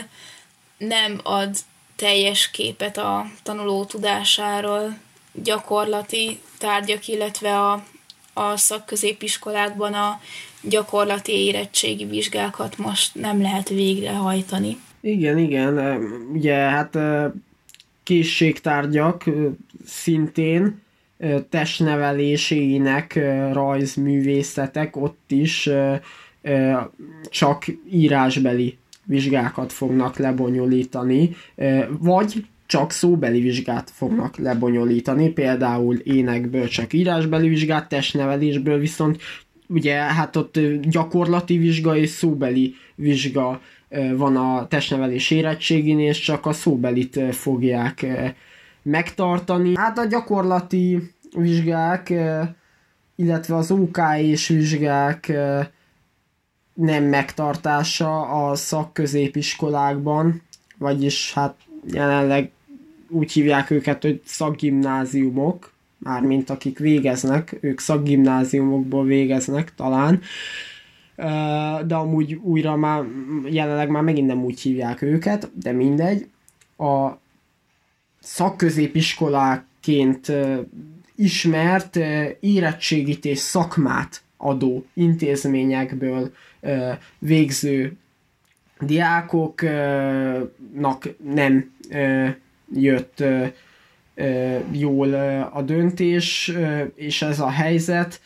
nem ad teljes képet a tanuló tudásáról, gyakorlati tárgyak, illetve a, a szakközépiskolákban a gyakorlati érettségi vizsgákat most nem lehet végrehajtani. Igen, igen, ugye hát készségtárgyak szintén testnevelésének rajzművészetek ott is csak írásbeli vizsgákat fognak lebonyolítani, vagy csak szóbeli vizsgát fognak lebonyolítani, például énekből csak írásbeli vizsgát, testnevelésből viszont ugye hát ott gyakorlati vizsga és szóbeli vizsga van a testnevelés érettségén, és csak a szóbelit fogják megtartani. Hát a gyakorlati vizsgák, illetve az OK és vizsgák nem megtartása a szakközépiskolákban, vagyis hát jelenleg úgy hívják őket, hogy szakgimnáziumok, mármint akik végeznek, ők szakgimnáziumokból végeznek talán, de amúgy újra már jelenleg már megint nem úgy hívják őket, de mindegy. A szakközépiskoláként ismert érettségit és szakmát adó intézményekből végző diákoknak nem jött jól a döntés, és ez a helyzet,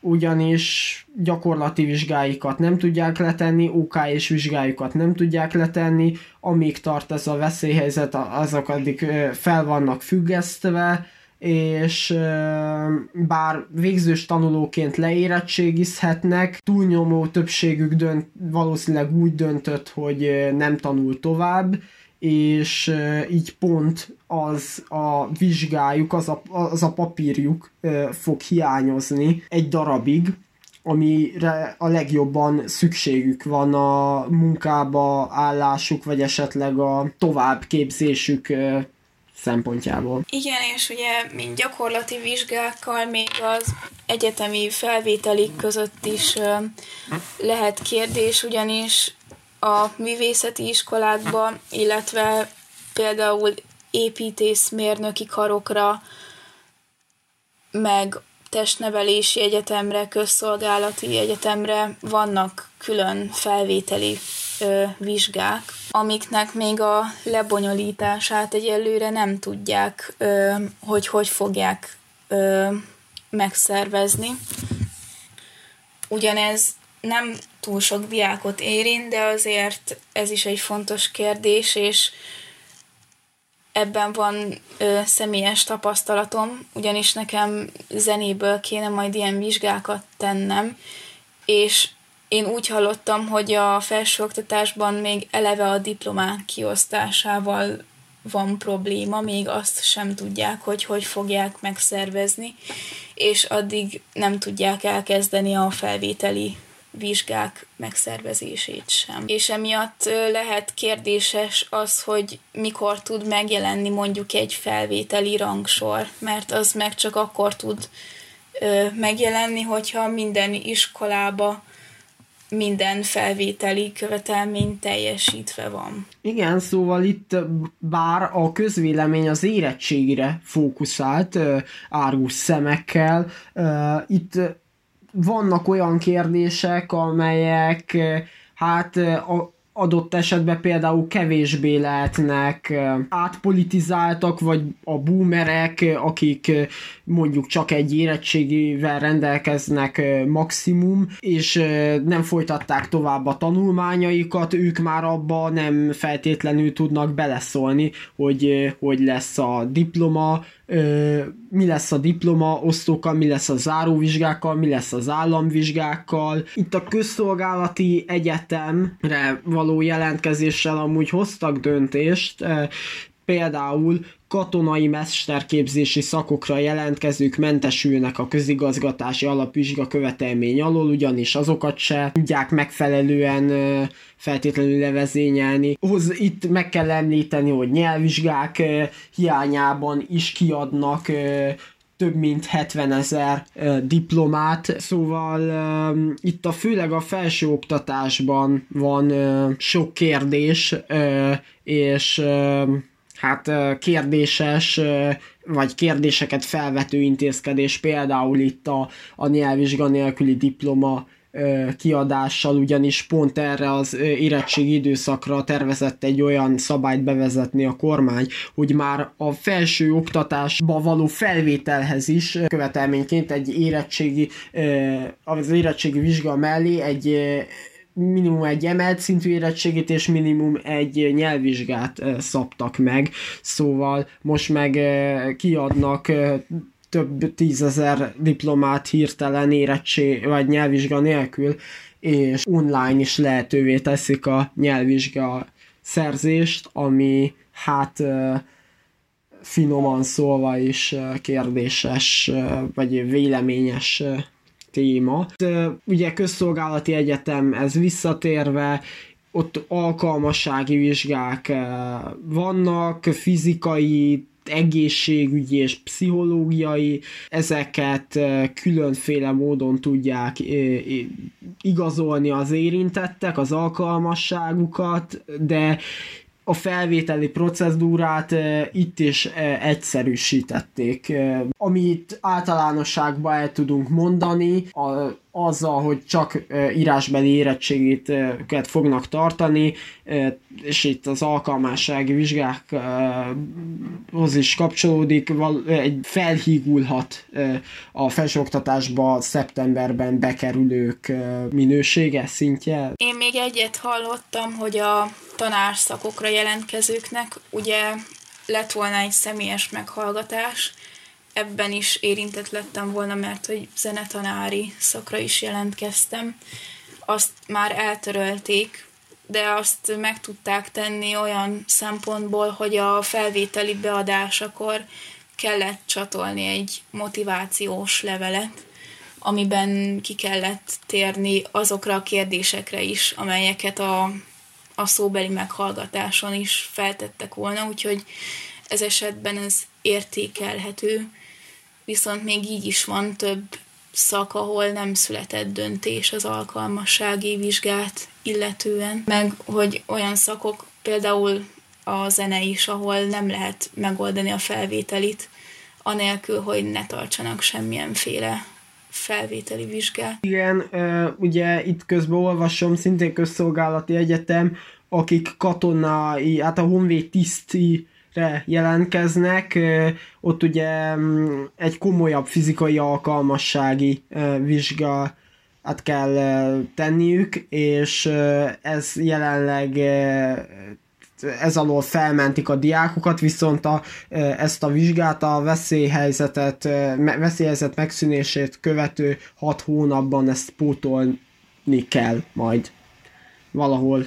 ugyanis gyakorlati vizsgáikat nem tudják letenni, OK és vizsgájukat nem tudják letenni, amíg tart ez a veszélyhelyzet, azok addig fel vannak függesztve, és bár végzős tanulóként leérettségizhetnek, túlnyomó többségük dönt, valószínűleg úgy döntött, hogy nem tanul tovább, és így pont az a vizsgájuk, az a, az a papírjuk fog hiányozni egy darabig, amire a legjobban szükségük van a munkába állásuk, vagy esetleg a továbbképzésük szempontjából. Igen, és ugye mint gyakorlati vizsgákkal még az egyetemi felvételik között is lehet kérdés, ugyanis a művészeti iskolákba, illetve például építészmérnöki karokra, meg testnevelési egyetemre, közszolgálati egyetemre vannak külön felvételi vizsgák, amiknek még a lebonyolítását egyelőre nem tudják, hogy hogy fogják ö, megszervezni. Ugyanez nem túl sok diákot érint, de azért ez is egy fontos kérdés, és ebben van ö, személyes tapasztalatom, ugyanis nekem zenéből kéne majd ilyen vizsgákat tennem, és én úgy hallottam, hogy a felsőoktatásban még eleve a diplomák kiosztásával van probléma, még azt sem tudják, hogy hogy fogják megszervezni, és addig nem tudják elkezdeni a felvételi vizsgák megszervezését sem. És emiatt lehet kérdéses az, hogy mikor tud megjelenni mondjuk egy felvételi rangsor, mert az meg csak akkor tud megjelenni, hogyha minden iskolába minden felvételi követelmény teljesítve van. Igen, szóval itt bár a közvélemény az érettségire fókuszált, árgus szemekkel, itt vannak olyan kérdések, amelyek hát a, adott esetben például kevésbé lehetnek átpolitizáltak, vagy a boomerek, akik mondjuk csak egy érettségével rendelkeznek maximum, és nem folytatták tovább a tanulmányaikat, ők már abba nem feltétlenül tudnak beleszólni, hogy, hogy lesz a diploma, mi lesz a diploma osztókkal, mi lesz a záróvizsgákkal, mi lesz az államvizsgákkal. Itt a közszolgálati egyetemre való jelentkezéssel amúgy hoztak döntést, például katonai mesterképzési szakokra jelentkezők mentesülnek a közigazgatási alapvizsga követelmény alól, ugyanis azokat se tudják megfelelően feltétlenül levezényelni. Hoz, itt meg kell említeni, hogy nyelvvizsgák hiányában is kiadnak több mint 70 ezer diplomát, szóval itt a főleg a felsőoktatásban van sok kérdés, és hát kérdéses, vagy kérdéseket felvető intézkedés, például itt a, a nyelvvizsga nélküli diploma kiadással, ugyanis pont erre az érettségi időszakra tervezett egy olyan szabályt bevezetni a kormány, hogy már a felső oktatásba való felvételhez is követelményként egy érettségi, az érettségi vizsga mellé egy minimum egy emelt szintű érettségét és minimum egy nyelvvizsgát szabtak meg, szóval most meg kiadnak több tízezer diplomát hirtelen érettség vagy nyelvvizsga nélkül, és online is lehetővé teszik a nyelvvizsga szerzést, ami hát finoman szólva is kérdéses, vagy véleményes téma. Ugye közszolgálati egyetem ez visszatérve, ott alkalmassági vizsgák vannak, fizikai, egészségügyi és pszichológiai, ezeket különféle módon tudják igazolni az érintettek, az alkalmasságukat, de a felvételi procedúrát itt is egyszerűsítették. Amit általánosságban el tudunk mondani, a, azzal, hogy csak írásbeli érettségét fognak tartani, és itt az alkalmassági vizsgákhoz is kapcsolódik, egy felhígulhat a felsőoktatásba szeptemberben bekerülők minősége, szintje. Én még egyet hallottam, hogy a tanárszakokra jelentkezőknek ugye lett volna egy személyes meghallgatás, ebben is érintett lettem volna, mert hogy zenetanári szakra is jelentkeztem. Azt már eltörölték, de azt meg tudták tenni olyan szempontból, hogy a felvételi beadásakor kellett csatolni egy motivációs levelet, amiben ki kellett térni azokra a kérdésekre is, amelyeket a, a szóbeli meghallgatáson is feltettek volna, úgyhogy ez esetben ez értékelhető, viszont még így is van több szak, ahol nem született döntés az alkalmassági vizsgát illetően, meg hogy olyan szakok, például a zene is, ahol nem lehet megoldani a felvételit, anélkül, hogy ne tartsanak semmilyenféle felvételi vizsgát. Igen, ugye itt közben olvasom, szintén közszolgálati egyetem, akik katonai, hát a honvéd tiszti jelentkeznek, ott ugye mm, egy komolyabb fizikai alkalmassági vizsga hát kell tenniük, és ez jelenleg ez alól felmentik a diákokat, viszont a, ezt a vizsgát a veszélyhelyzetet, veszélyhelyzet megszűnését követő hat hónapban ezt pótolni kell majd. Valahol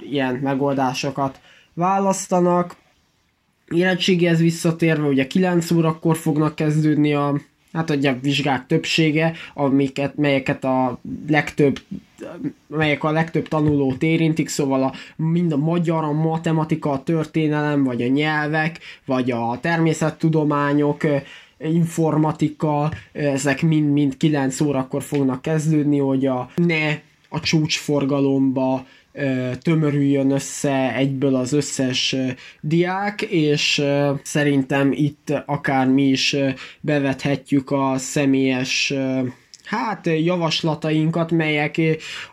ilyen megoldásokat választanak érettséghez visszatérve, ugye 9 órakor fognak kezdődni a hát ugye a vizsgák többsége, amiket, melyeket a legtöbb melyek a legtöbb tanulót érintik, szóval a, mind a magyar, a matematika, a történelem, vagy a nyelvek, vagy a természettudományok, informatika, ezek mind-mind 9 órakor fognak kezdődni, hogy a, ne a csúcsforgalomba tömörüljön össze egyből az összes diák, és szerintem itt akár mi is bevethetjük a személyes hát javaslatainkat, melyek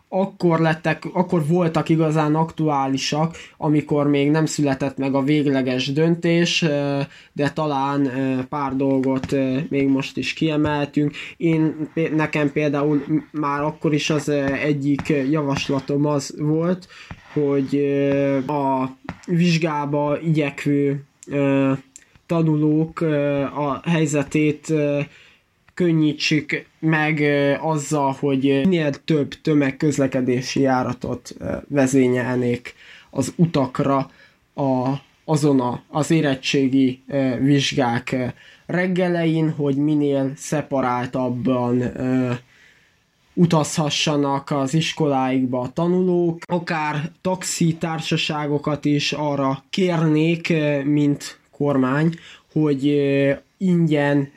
akkor lettek, akkor voltak igazán aktuálisak, amikor még nem született meg a végleges döntés, de talán pár dolgot még most is kiemeltünk. Én, nekem például már akkor is az egyik javaslatom az volt, hogy a vizsgába igyekvő tanulók a helyzetét könnyítsük meg azzal, hogy minél több tömegközlekedési járatot vezényelnék az utakra a, azon a, az érettségi vizsgák reggelein, hogy minél szeparáltabban utazhassanak az iskoláikba a tanulók, akár taxi társaságokat is arra kérnék, mint kormány, hogy ingyen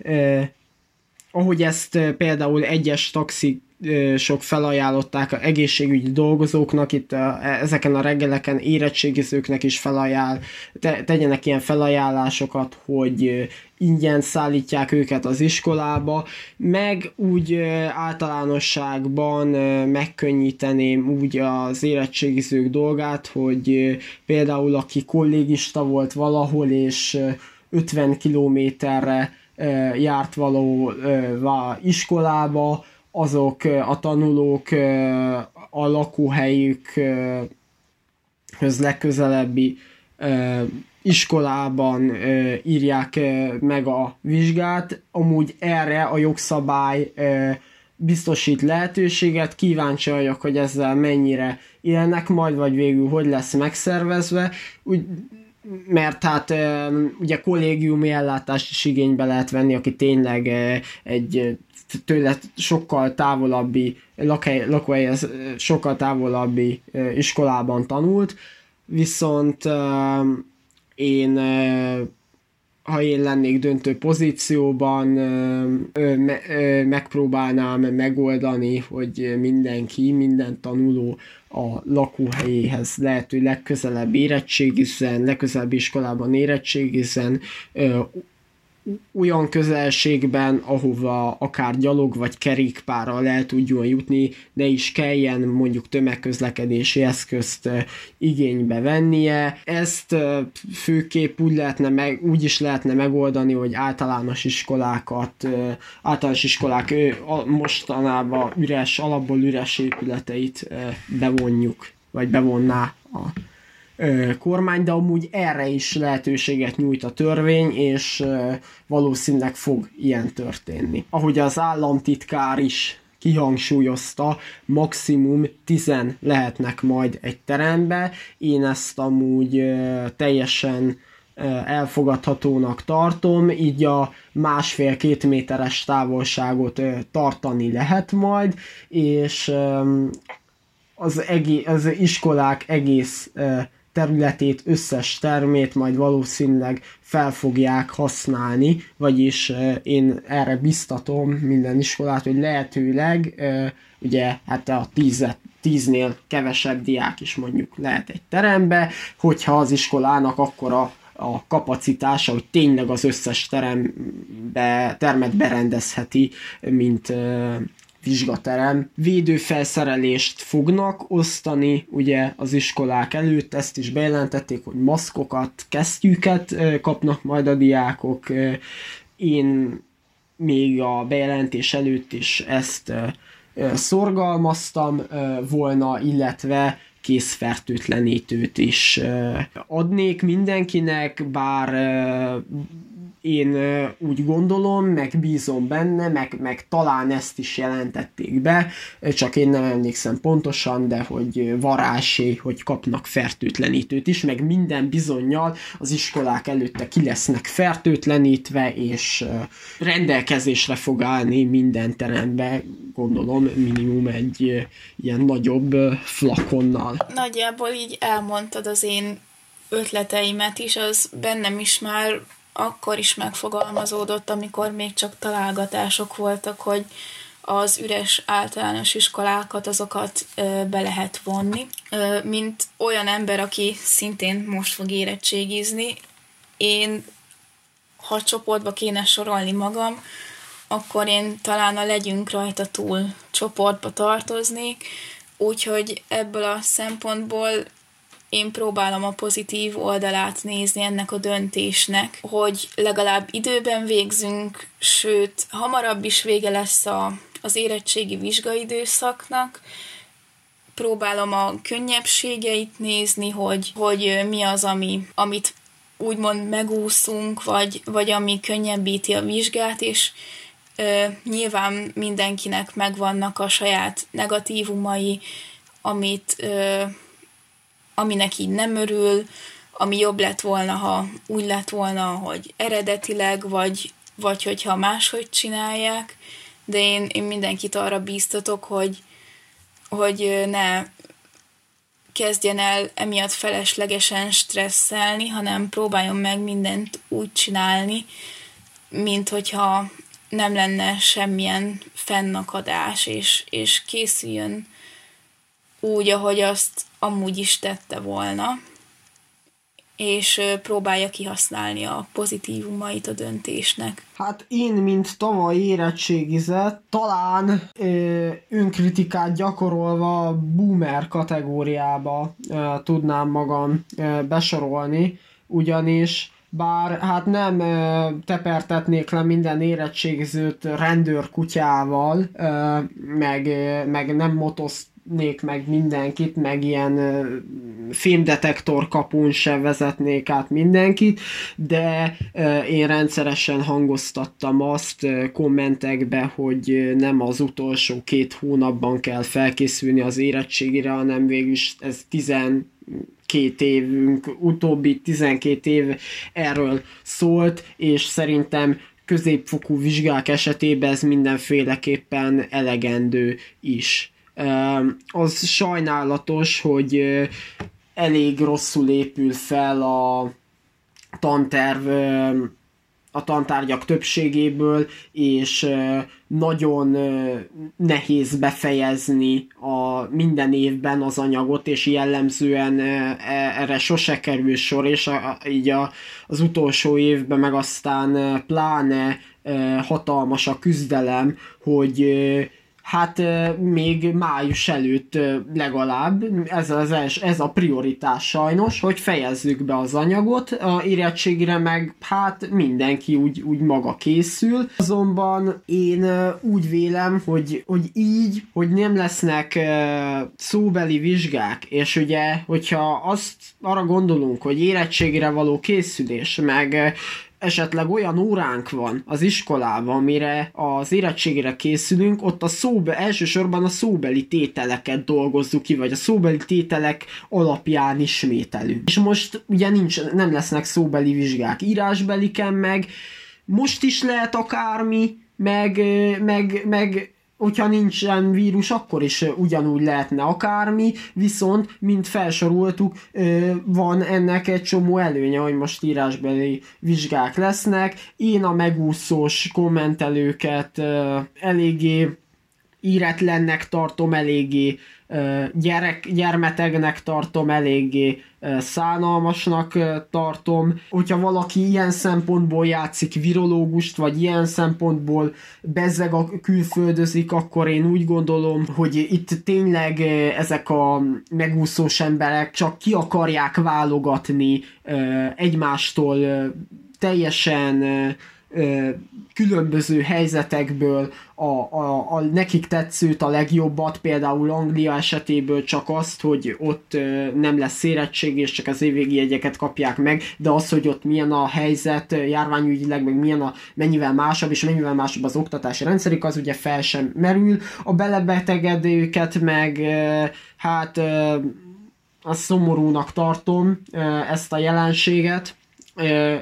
ahogy ezt például egyes taxi sok felajánlották a egészségügyi dolgozóknak, itt a, e, ezeken a reggeleken érettségizőknek is felajánl, te, tegyenek ilyen felajánlásokat, hogy ingyen szállítják őket az iskolába, meg úgy általánosságban megkönnyíteném úgy az érettségizők dolgát, hogy például aki kollégista volt valahol, és 50 kilométerre járt való iskolába, azok a tanulók a lakóhelyükhöz legközelebbi iskolában írják meg a vizsgát, amúgy erre a jogszabály biztosít lehetőséget, kíváncsi vagyok, hogy ezzel mennyire élnek majd, vagy végül hogy lesz megszervezve, úgy, mert hát ugye kollégiumi ellátást is igénybe lehet venni, aki tényleg egy tőle sokkal távolabbi lakhely, lakóhelyhez sokkal távolabbi iskolában tanult, viszont én ha én lennék döntő pozícióban, me, megpróbálnám megoldani, hogy mindenki, minden tanuló a lakóhelyéhez lehető legközelebb érettségizzen, legközelebb iskolában érettségizzen, olyan közelségben, ahova akár gyalog vagy kerékpárral el tudjon jutni, ne is kelljen mondjuk tömegközlekedési eszközt igénybe vennie. Ezt főképp úgy, lehetne meg, úgy is lehetne megoldani, hogy általános iskolákat, általános iskolák mostanában üres, alapból üres épületeit bevonjuk, vagy bevonná a kormány, de amúgy erre is lehetőséget nyújt a törvény, és valószínűleg fog ilyen történni. Ahogy az államtitkár is kihangsúlyozta, maximum 10 lehetnek majd egy terembe. Én ezt amúgy teljesen elfogadhatónak tartom, így a másfél-két méteres távolságot tartani lehet majd, és az, egész, az iskolák egész területét, összes termét majd valószínűleg fel fogják használni, vagyis én erre biztatom minden iskolát, hogy lehetőleg ugye hát a tízet, tíznél kevesebb diák is mondjuk lehet egy terembe, hogyha az iskolának akkor a a kapacitása, hogy tényleg az összes terembe, termet berendezheti, mint vizsgaterem. Védőfelszerelést fognak osztani, ugye az iskolák előtt, ezt is bejelentették, hogy maszkokat, kesztyűket kapnak majd a diákok. Én még a bejelentés előtt is ezt szorgalmaztam volna, illetve készfertőtlenítőt is adnék mindenkinek, bár én úgy gondolom, meg bízom benne, meg, meg talán ezt is jelentették be, csak én nem emlékszem pontosan, de hogy varásé, hogy kapnak fertőtlenítőt is, meg minden bizonyal az iskolák előtte ki lesznek fertőtlenítve, és rendelkezésre fog állni minden terembe, gondolom minimum egy ilyen nagyobb flakonnal. Nagyjából így elmondtad az én ötleteimet is, az bennem is már akkor is megfogalmazódott, amikor még csak találgatások voltak, hogy az üres általános iskolákat, azokat ö, be lehet vonni. Ö, mint olyan ember, aki szintén most fog érettségizni, én, ha csoportba kéne sorolni magam, akkor én talán a legyünk rajta túl csoportba tartoznék, úgyhogy ebből a szempontból én próbálom a pozitív oldalát nézni ennek a döntésnek, hogy legalább időben végzünk, sőt, hamarabb is vége lesz a, az érettségi vizsgaidőszaknak, próbálom a könnyebbségeit nézni, hogy, hogy mi az, ami, amit úgymond megúszunk, vagy, vagy ami könnyebbíti a vizsgát, és ö, nyilván mindenkinek megvannak a saját negatívumai, amit ö, aminek így nem örül, ami jobb lett volna, ha úgy lett volna, hogy eredetileg, vagy, vagy hogyha máshogy csinálják, de én, én mindenkit arra bíztatok, hogy, hogy ne kezdjen el emiatt feleslegesen stresszelni, hanem próbáljon meg mindent úgy csinálni, mint hogyha nem lenne semmilyen fennakadás, és, és készüljön úgy, ahogy azt amúgy is tette volna, és próbálja kihasználni a pozitívumait a döntésnek. Hát én, mint tavaly érettségizett, talán ö, önkritikát gyakorolva boomer kategóriába ö, tudnám magam ö, besorolni, ugyanis bár hát nem tepertetnék le minden érettségizőt rendőr kutyával, meg, meg nem motosz nék meg mindenkit, meg ilyen filmdetektor kapun se vezetnék át mindenkit, de én rendszeresen hangoztattam azt kommentekbe, hogy nem az utolsó két hónapban kell felkészülni az érettségire, hanem végülis ez 10 két évünk, utóbbi 12 év erről szólt, és szerintem középfokú vizsgák esetében ez mindenféleképpen elegendő is az sajnálatos, hogy elég rosszul épül fel a tanterv a tantárgyak többségéből, és nagyon nehéz befejezni a minden évben az anyagot, és jellemzően e, erre sose kerül sor, és így a, az utolsó évben meg aztán pláne hatalmas a küzdelem, hogy hát még május előtt legalább, ez, az els, ez a prioritás sajnos, hogy fejezzük be az anyagot, a érettségre meg hát mindenki úgy, úgy maga készül. Azonban én úgy vélem, hogy, hogy így, hogy nem lesznek szóbeli vizsgák, és ugye, hogyha azt arra gondolunk, hogy érettségre való készülés, meg esetleg olyan óránk van az iskolában, amire az érettségére készülünk, ott a szóbe, elsősorban a szóbeli tételeket dolgozzuk ki, vagy a szóbeli tételek alapján ismételünk. És most ugye nincs, nem lesznek szóbeli vizsgák, írásbeliken meg, most is lehet akármi, meg, meg, meg hogyha nincsen vírus, akkor is ugyanúgy lehetne akármi, viszont, mint felsoroltuk, van ennek egy csomó előnye, hogy most írásbeli vizsgák lesznek. Én a megúszós kommentelőket eléggé íretlennek tartom, eléggé gyerek, gyermetegnek tartom, eléggé szánalmasnak tartom. Hogyha valaki ilyen szempontból játszik virológust, vagy ilyen szempontból bezzeg a külföldözik, akkor én úgy gondolom, hogy itt tényleg ezek a megúszós emberek csak ki akarják válogatni egymástól teljesen különböző helyzetekből a, a, a nekik tetszőt, a legjobbat, például Anglia esetéből csak azt, hogy ott nem lesz érettség, és csak az évvégi jegyeket kapják meg, de az, hogy ott milyen a helyzet járványügyileg, meg milyen a, mennyivel másabb, és mennyivel másabb az oktatási rendszerük, az ugye fel sem merül. A belebetegedőket meg hát a szomorúnak tartom ezt a jelenséget,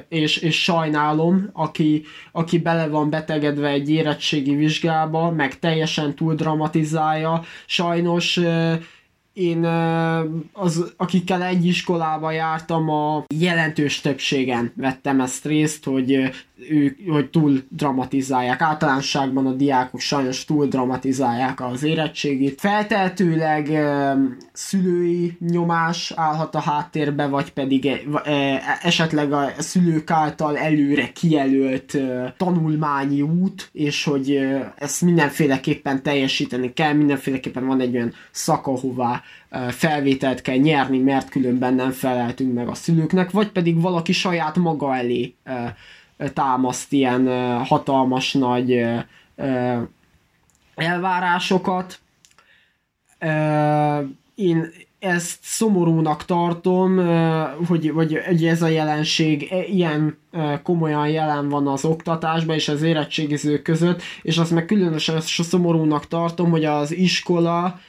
és, és sajnálom, aki, aki bele van betegedve egy érettségi vizsgába, meg teljesen túl dramatizálja. Sajnos én az, akikkel egy iskolába jártam, a jelentős többségen vettem ezt részt, hogy ők, hogy túl dramatizálják. Általánosságban a diákok sajnos túl dramatizálják az érettségit. Feltehetőleg e, szülői nyomás állhat a háttérbe, vagy pedig e, e, esetleg a szülők által előre kijelölt e, tanulmányi út, és hogy e, ezt mindenféleképpen teljesíteni kell, mindenféleképpen van egy olyan szak, ahová felvételt kell nyerni, mert különben nem feleltünk meg a szülőknek, vagy pedig valaki saját maga elé támaszt ilyen hatalmas nagy elvárásokat. Én ezt szomorúnak tartom, hogy, hogy, ez a jelenség e, ilyen komolyan jelen van az oktatásban és az érettségizők között, és azt meg különösen szomorúnak tartom, hogy az iskola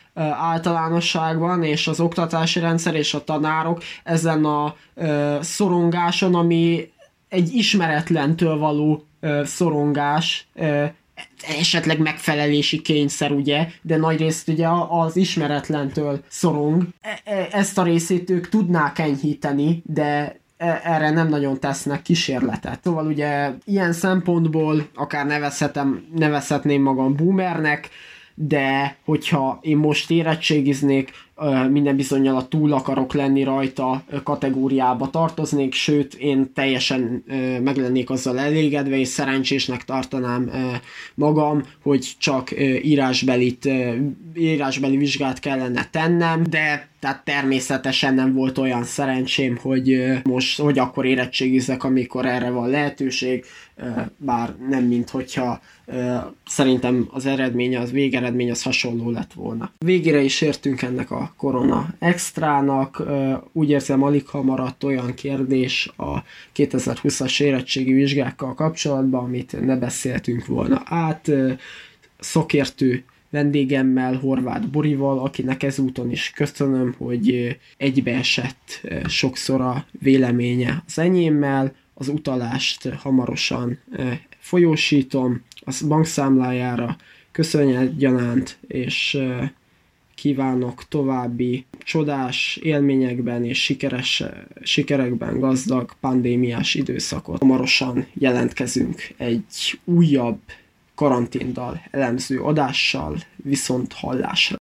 általánosságban és az oktatási rendszer és a tanárok ezen a szorongáson, ami egy ismeretlentől való ö, szorongás, ö, esetleg megfelelési kényszer, ugye, de nagy részt ugye az ismeretlentől szorong. E, e, ezt a részét ők tudnák enyhíteni, de e, erre nem nagyon tesznek kísérletet. Szóval ugye ilyen szempontból akár nevezhetem, nevezhetném magam boomernek, de hogyha én most érettségiznék, minden bizonyal a túl akarok lenni rajta kategóriába tartoznék, sőt én teljesen meg lennék azzal elégedve, és szerencsésnek tartanám magam, hogy csak írásbelit, írásbeli vizsgát kellene tennem, de tehát természetesen nem volt olyan szerencsém, hogy most, hogy akkor érettségizek, amikor erre van lehetőség, bár nem mint hogyha szerintem az eredmény, az végeredmény az hasonló lett volna. Végére is értünk ennek a korona extrának, úgy érzem alig ha maradt olyan kérdés a 2020-as érettségi vizsgákkal kapcsolatban, amit ne beszéltünk volna át. Szokértő vendégemmel, Horváth Borival, akinek ezúton is köszönöm, hogy egybeesett sokszor a véleménye az enyémmel, az utalást hamarosan folyósítom, az bankszámlájára köszönjük gyanánt, és kívánok további csodás élményekben és sikeres, sikerekben gazdag pandémiás időszakot. Hamarosan jelentkezünk egy újabb karanténdal elemző adással, viszont hallásra.